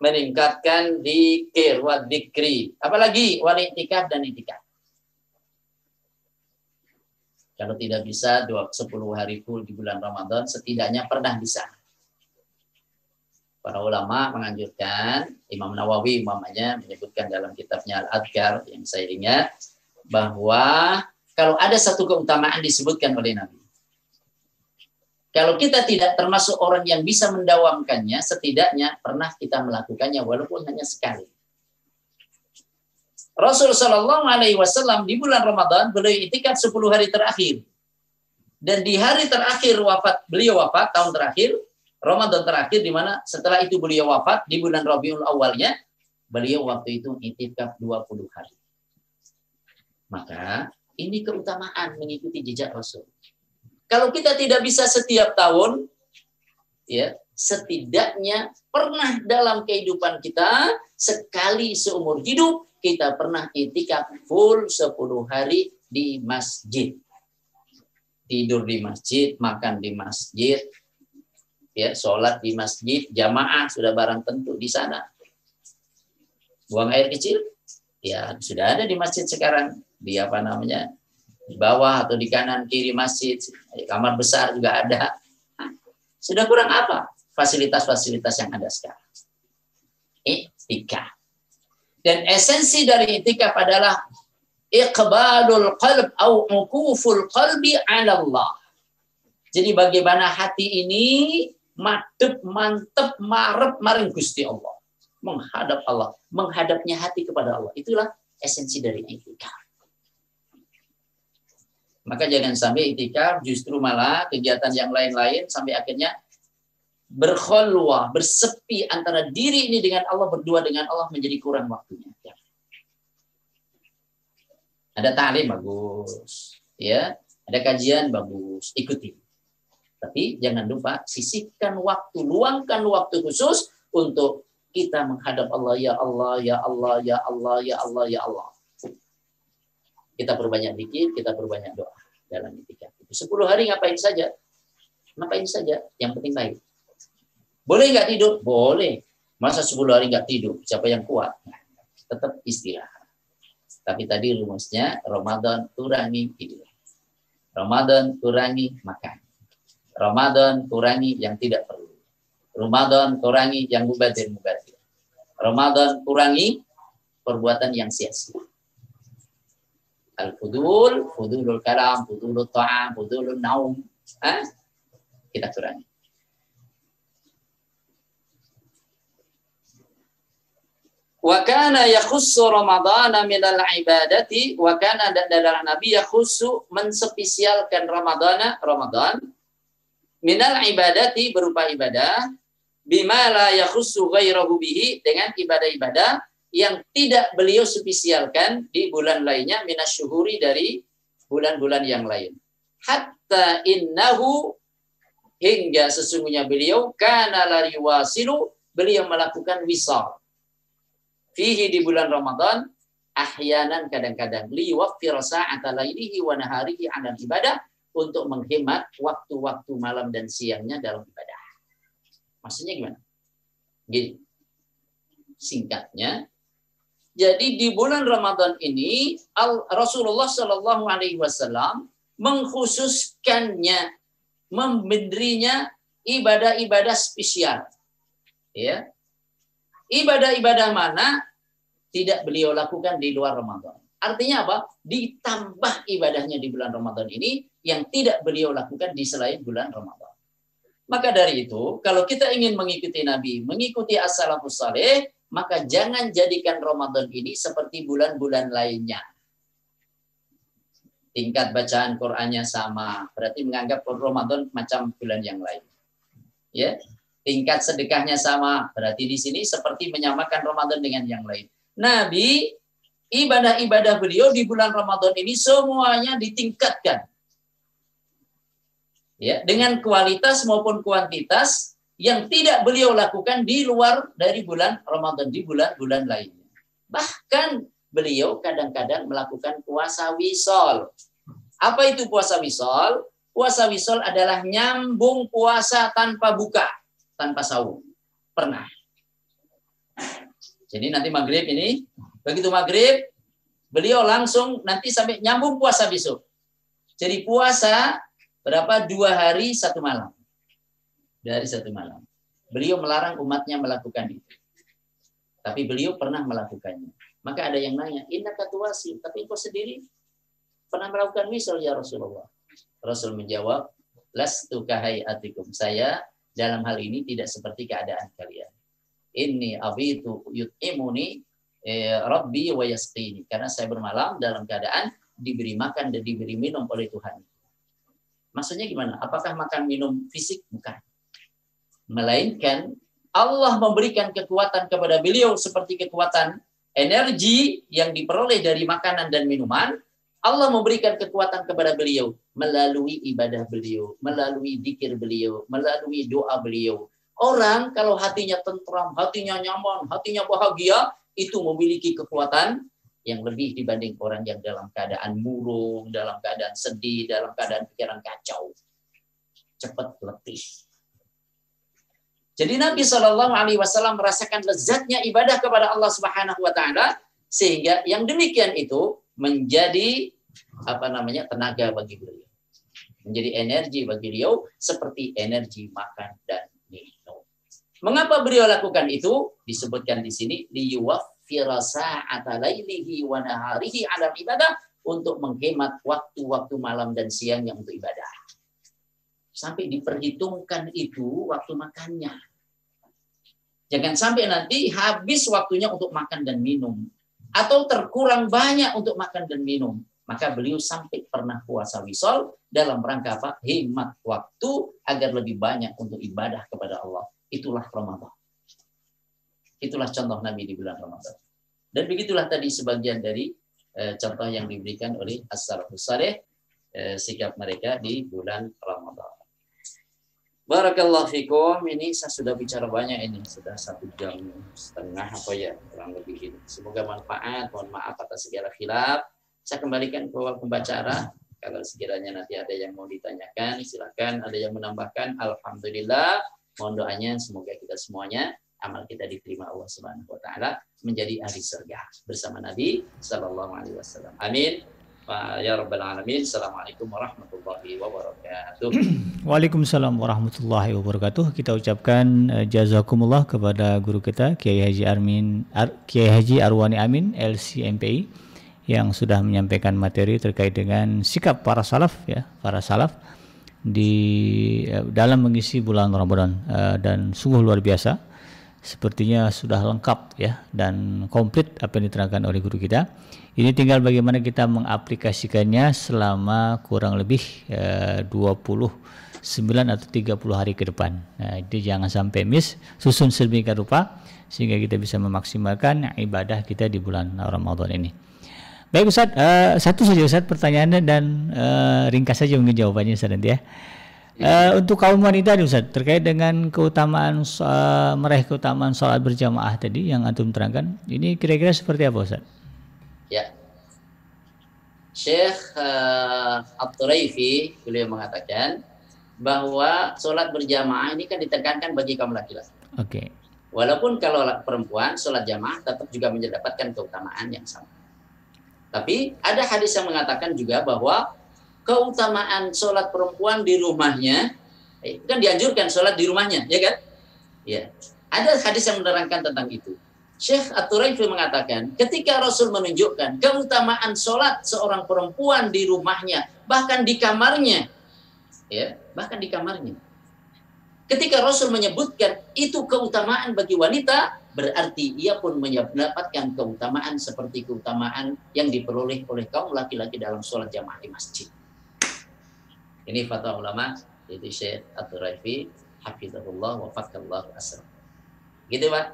meningkatkan dikir wa dikri. Apalagi wal itikaf dan itikaf. Kalau tidak bisa 10 hari full di bulan Ramadan, setidaknya pernah bisa. Para ulama menganjurkan, Imam Nawawi umpamanya menyebutkan dalam kitabnya Al-Adhkar yang saya ingat, bahwa kalau ada satu keutamaan disebutkan oleh Nabi. Kalau kita tidak termasuk orang yang bisa mendawamkannya, setidaknya pernah kita melakukannya walaupun hanya sekali. Rasul Shallallahu Alaihi Wasallam di bulan Ramadan beliau itikaf 10 hari terakhir. Dan di hari terakhir wafat beliau wafat tahun terakhir Ramadan terakhir di mana setelah itu beliau wafat di bulan Rabiul awalnya beliau waktu itu itikaf 20 hari. Maka ini keutamaan mengikuti jejak Rasul. Kalau kita tidak bisa setiap tahun, ya setidaknya pernah dalam kehidupan kita sekali seumur hidup kita pernah itikaf full 10 hari di masjid. Tidur di masjid, makan di masjid, ya sholat di masjid, jamaah sudah barang tentu di sana. Buang air kecil, ya sudah ada di masjid sekarang di apa namanya di bawah atau di kanan kiri masjid, kamar besar juga ada. Sudah kurang apa fasilitas-fasilitas yang ada sekarang? Itikaf. Dan esensi dari itikaf adalah iqbalul qalb au mukuful qalbi ala Allah. Jadi bagaimana hati ini madep, mantep, marep, maring Gusti Allah. Menghadap Allah. Menghadapnya hati kepada Allah. Itulah esensi dari itikaf. Maka jangan sampai itikaf justru malah kegiatan yang lain-lain sampai akhirnya berkholwah, bersepi antara diri ini dengan Allah, berdua dengan Allah menjadi kurang waktunya. Ya. Ada ta'lim bagus, ya. Ada kajian bagus, ikuti. Tapi jangan lupa sisihkan waktu, luangkan waktu khusus untuk kita menghadap Allah ya Allah ya Allah ya Allah ya Allah ya Allah. Kita perbanyak dikit, kita perbanyak doa dalam itikaf. Sepuluh hari ngapain saja? Ngapain saja? Yang penting baik. Boleh nggak tidur? Boleh. Masa sepuluh hari nggak tidur? Siapa yang kuat? Tetap istirahat. Tapi tadi rumusnya Ramadan kurangi tidur. Ramadan kurangi makan. Ramadan kurangi yang tidak perlu. Ramadan kurangi yang mubadir-mubadir. Ramadan kurangi perbuatan yang sia-sia al-fudul, fudulul kalam, fudulul ta'am, fudulul naum. Ha? Kita kurangi. Wa kana yakhussu Ramadhan min al-ibadati wa kana dalam Nabi yakhussu menspesialkan Ramadhan Ramadan min al-ibadati berupa ibadah bima la yakhussu ghairahu bihi dengan ibadah-ibadah yang tidak beliau spesialkan di bulan lainnya minasyuhuri dari bulan-bulan yang lain. Hatta innahu hingga sesungguhnya beliau kana lari wasilu beliau melakukan wisal. Fihi di bulan Ramadan ahyanan kadang-kadang liwaffir sa'ata lailihi wa naharihi 'ala ibadah untuk menghemat waktu-waktu malam dan siangnya dalam ibadah. Maksudnya gimana? Gini. Singkatnya, jadi di bulan Ramadan ini Rasulullah Shallallahu Alaihi Wasallam mengkhususkannya, memberinya ibadah-ibadah spesial. Ya, ibadah-ibadah mana tidak beliau lakukan di luar Ramadan. Artinya apa? Ditambah ibadahnya di bulan Ramadan ini yang tidak beliau lakukan di selain bulan Ramadan. Maka dari itu, kalau kita ingin mengikuti Nabi, mengikuti as-salafus saleh, maka jangan jadikan Ramadan ini seperti bulan-bulan lainnya. Tingkat bacaan Qur'annya sama, berarti menganggap Ramadan macam bulan yang lain. Ya, tingkat sedekahnya sama, berarti di sini seperti menyamakan Ramadan dengan yang lain. Nabi ibadah-ibadah beliau di bulan Ramadan ini semuanya ditingkatkan. Ya, dengan kualitas maupun kuantitas yang tidak beliau lakukan di luar dari bulan Ramadan di bulan-bulan lainnya. Bahkan beliau kadang-kadang melakukan puasa wisol. Apa itu puasa wisol? Puasa wisol adalah nyambung puasa tanpa buka, tanpa sahur. Pernah. Jadi nanti maghrib ini, begitu maghrib, beliau langsung nanti sampai nyambung puasa besok. Jadi puasa berapa? Dua hari satu malam dari satu malam. Beliau melarang umatnya melakukan itu. Tapi beliau pernah melakukannya. Maka ada yang nanya, inna katuasi, tapi kau sendiri pernah melakukan wisal ya Rasulullah. Rasul menjawab, lastu atikum. Saya dalam hal ini tidak seperti keadaan kalian. Ini abitu yut'imuni eh, rabbi wa yasqini. Karena saya bermalam dalam keadaan diberi makan dan diberi minum oleh Tuhan. Maksudnya gimana? Apakah makan minum fisik? Bukan melainkan Allah memberikan kekuatan kepada beliau seperti kekuatan energi yang diperoleh dari makanan dan minuman. Allah memberikan kekuatan kepada beliau melalui ibadah beliau, melalui dikir beliau, melalui doa beliau. Orang kalau hatinya tentram, hatinya nyaman, hatinya bahagia, itu memiliki kekuatan yang lebih dibanding orang yang dalam keadaan murung, dalam keadaan sedih, dalam keadaan pikiran kacau. Cepat letih. Jadi Nabi Shallallahu Alaihi Wasallam merasakan lezatnya ibadah kepada Allah Subhanahu Wa Taala sehingga yang demikian itu menjadi apa namanya tenaga bagi beliau, menjadi energi bagi beliau seperti energi makan dan minum. Mengapa beliau lakukan itu? Disebutkan di sini liyuwaffira sa'ata lailihi wa naharihi ala ibadah untuk menghemat waktu-waktu malam dan siangnya untuk ibadah. Sampai diperhitungkan itu waktu makannya Jangan sampai nanti habis waktunya untuk makan dan minum. Atau terkurang banyak untuk makan dan minum. Maka beliau sampai pernah puasa wisol dalam rangka apa? Hemat waktu agar lebih banyak untuk ibadah kepada Allah. Itulah Ramadan. Itulah contoh Nabi di bulan Ramadan. Dan begitulah tadi sebagian dari eh, contoh yang diberikan oleh As-Salafus Saleh eh, sikap mereka di bulan Ramadan. Barakallah fikum. Ini saya sudah bicara banyak ini. Sudah satu jam setengah apa ya. Kurang lebih ini. Semoga manfaat. Mohon maaf atas segala khilaf. Saya kembalikan ke pembacara. Kalau sekiranya nanti ada yang mau ditanyakan, silakan. Ada yang menambahkan. Alhamdulillah. Mohon doanya semoga kita semuanya amal kita diterima Allah Subhanahu wa taala menjadi ahli surga bersama Nabi sallallahu alaihi wasallam. Amin ya rabbal alamin. Assalamualaikum warahmatullahi wabarakatuh. *clears throat* Waalaikumsalam warahmatullahi wabarakatuh. Kita ucapkan uh, jazakumullah kepada guru kita Kiai Haji Armin Ar, Kiai Haji Arwani Amin LCMPI yang sudah menyampaikan materi terkait dengan sikap para salaf ya, para salaf di uh, dalam mengisi bulan Ramadan uh, dan sungguh luar biasa. Sepertinya sudah lengkap ya dan komplit apa yang diterangkan oleh guru kita. Ini tinggal bagaimana kita mengaplikasikannya selama kurang lebih eh, 20 9 atau 30 hari ke depan. Nah, jadi jangan sampai miss, susun sedemikian rupa sehingga kita bisa memaksimalkan ibadah kita di bulan Ramadan ini. Baik Ustaz, uh, satu saja Ustaz pertanyaannya dan uh, ringkas saja mungkin jawabannya Ustaz nanti ya. Uh, untuk kaum wanita nih Ustaz, terkait dengan keutamaan uh, meraih keutamaan sholat berjamaah tadi yang antum terangkan, ini kira-kira seperti apa Ustaz? Ya, Syekh uh, Abdurraifi beliau mengatakan bahwa sholat berjamaah ini kan ditekankan bagi kaum laki-laki. Oke. Okay. Walaupun kalau perempuan sholat jamaah tetap juga mendapatkan keutamaan yang sama. Tapi ada hadis yang mengatakan juga bahwa keutamaan sholat perempuan di rumahnya, eh, kan dianjurkan sholat di rumahnya, ya kan? Ya. Ada hadis yang menerangkan tentang itu. Syekh At-Turaifi mengatakan, ketika Rasul menunjukkan keutamaan sholat seorang perempuan di rumahnya, bahkan di kamarnya, ya, bahkan di kamarnya. Ketika Rasul menyebutkan itu keutamaan bagi wanita, berarti ia pun mendapatkan keutamaan seperti keutamaan yang diperoleh oleh kaum laki-laki dalam sholat jamaah di masjid. Ini fatwa ulama, yaitu Syekh At-Turaifi, Hafizahullah wa Fakallahu Asra. Gitu Pak.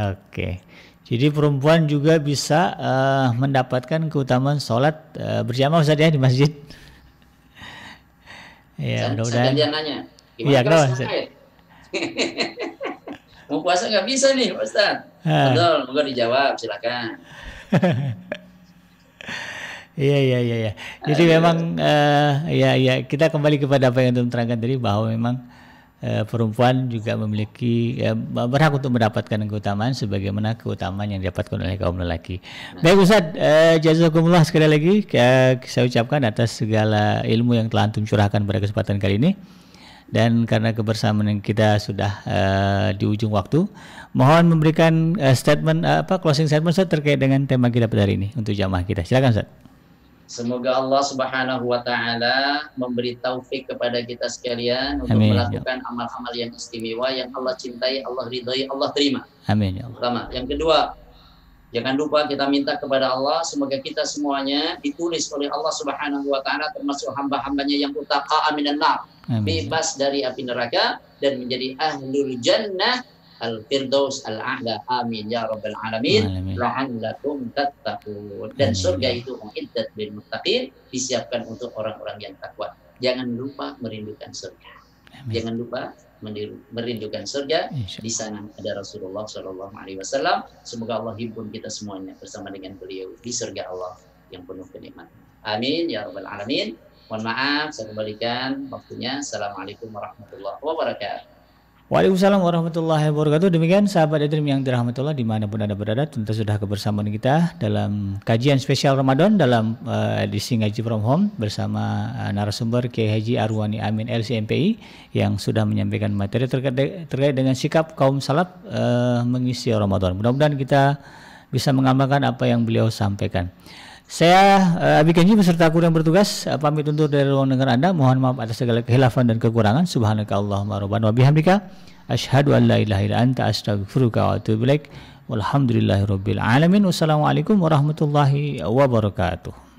Oke. Jadi perempuan juga bisa uh, mendapatkan keutamaan sholat uh, berjamaah Ustaz ya di masjid. ya, mudah-mudahan. Saya nanya. Iya, Ustaz? Mau puasa nggak bisa nih Ustaz? Betul, moga dijawab, silakan. *laughs* Iya iya iya iya. Jadi Ayo. memang uh, ya ya kita kembali kepada apa yang Antum terangkan tadi bahwa memang Eh, perempuan juga memiliki ya, berhak untuk mendapatkan keutamaan sebagaimana keutamaan yang didapatkan oleh kaum lelaki. Baik Ustaz, eh, jazakumullah sekali lagi eh, saya ucapkan atas segala ilmu yang telah antum curahkan pada kesempatan kali ini. Dan karena kebersamaan yang kita sudah uh, di ujung waktu, mohon memberikan uh, statement uh, apa closing statement Ustaz terkait dengan tema kita pada hari ini untuk jamaah kita. Silakan Ustaz. Semoga Allah Subhanahu wa taala memberi taufik kepada kita sekalian untuk Amin, ya melakukan amal-amal yang istimewa yang Allah cintai, Allah ridhai, Allah terima. Amin ya Allah. Pertama, yang kedua, jangan lupa kita minta kepada Allah semoga kita semuanya ditulis oleh Allah Subhanahu wa taala termasuk hamba-hambanya yang utaqa aminan nar, bebas dari api neraka dan menjadi ahlul jannah al-firdaus al-a'la amin ya rabbal alamin. La'allakum tattaqun. Dan surga itu muiddat bil muttaqin disiapkan untuk orang-orang yang takwa. Jangan lupa merindukan surga. Amin. jangan lupa merindukan surga. Di sana ada Rasulullah Shallallahu Alaihi Wasallam. Semoga Allah himpun kita semuanya bersama dengan beliau di surga Allah yang penuh kenikmatan. Amin ya rabbal alamin. Mohon maaf saya kembalikan waktunya. Assalamualaikum warahmatullahi wabarakatuh Waalaikumsalam warahmatullahi wabarakatuh. Demikian sahabat Edrim yang dirahmati Allah di mana pun anda berada, tentu sudah kebersamaan kita dalam kajian spesial Ramadan dalam uh, edisi ngaji from home bersama uh, narasumber Kiai Haji Arwani Amin LCMPI yang sudah menyampaikan materi terkait, terkait dengan sikap kaum salaf uh, mengisi Ramadan. Mudah-mudahan kita bisa mengamalkan apa yang beliau sampaikan. Saya uh, Abi Kenji beserta kru yang bertugas uh, pamit untuk dari ruang dengar Anda. Mohon maaf atas segala kehilafan dan kekurangan. Subhanaka Allahumma rabbana wa bihamdika asyhadu an la ilaha illa anta astaghfiruka wa atubu ilaik. Walhamdulillahirabbil alamin. Wassalamualaikum warahmatullahi wabarakatuh.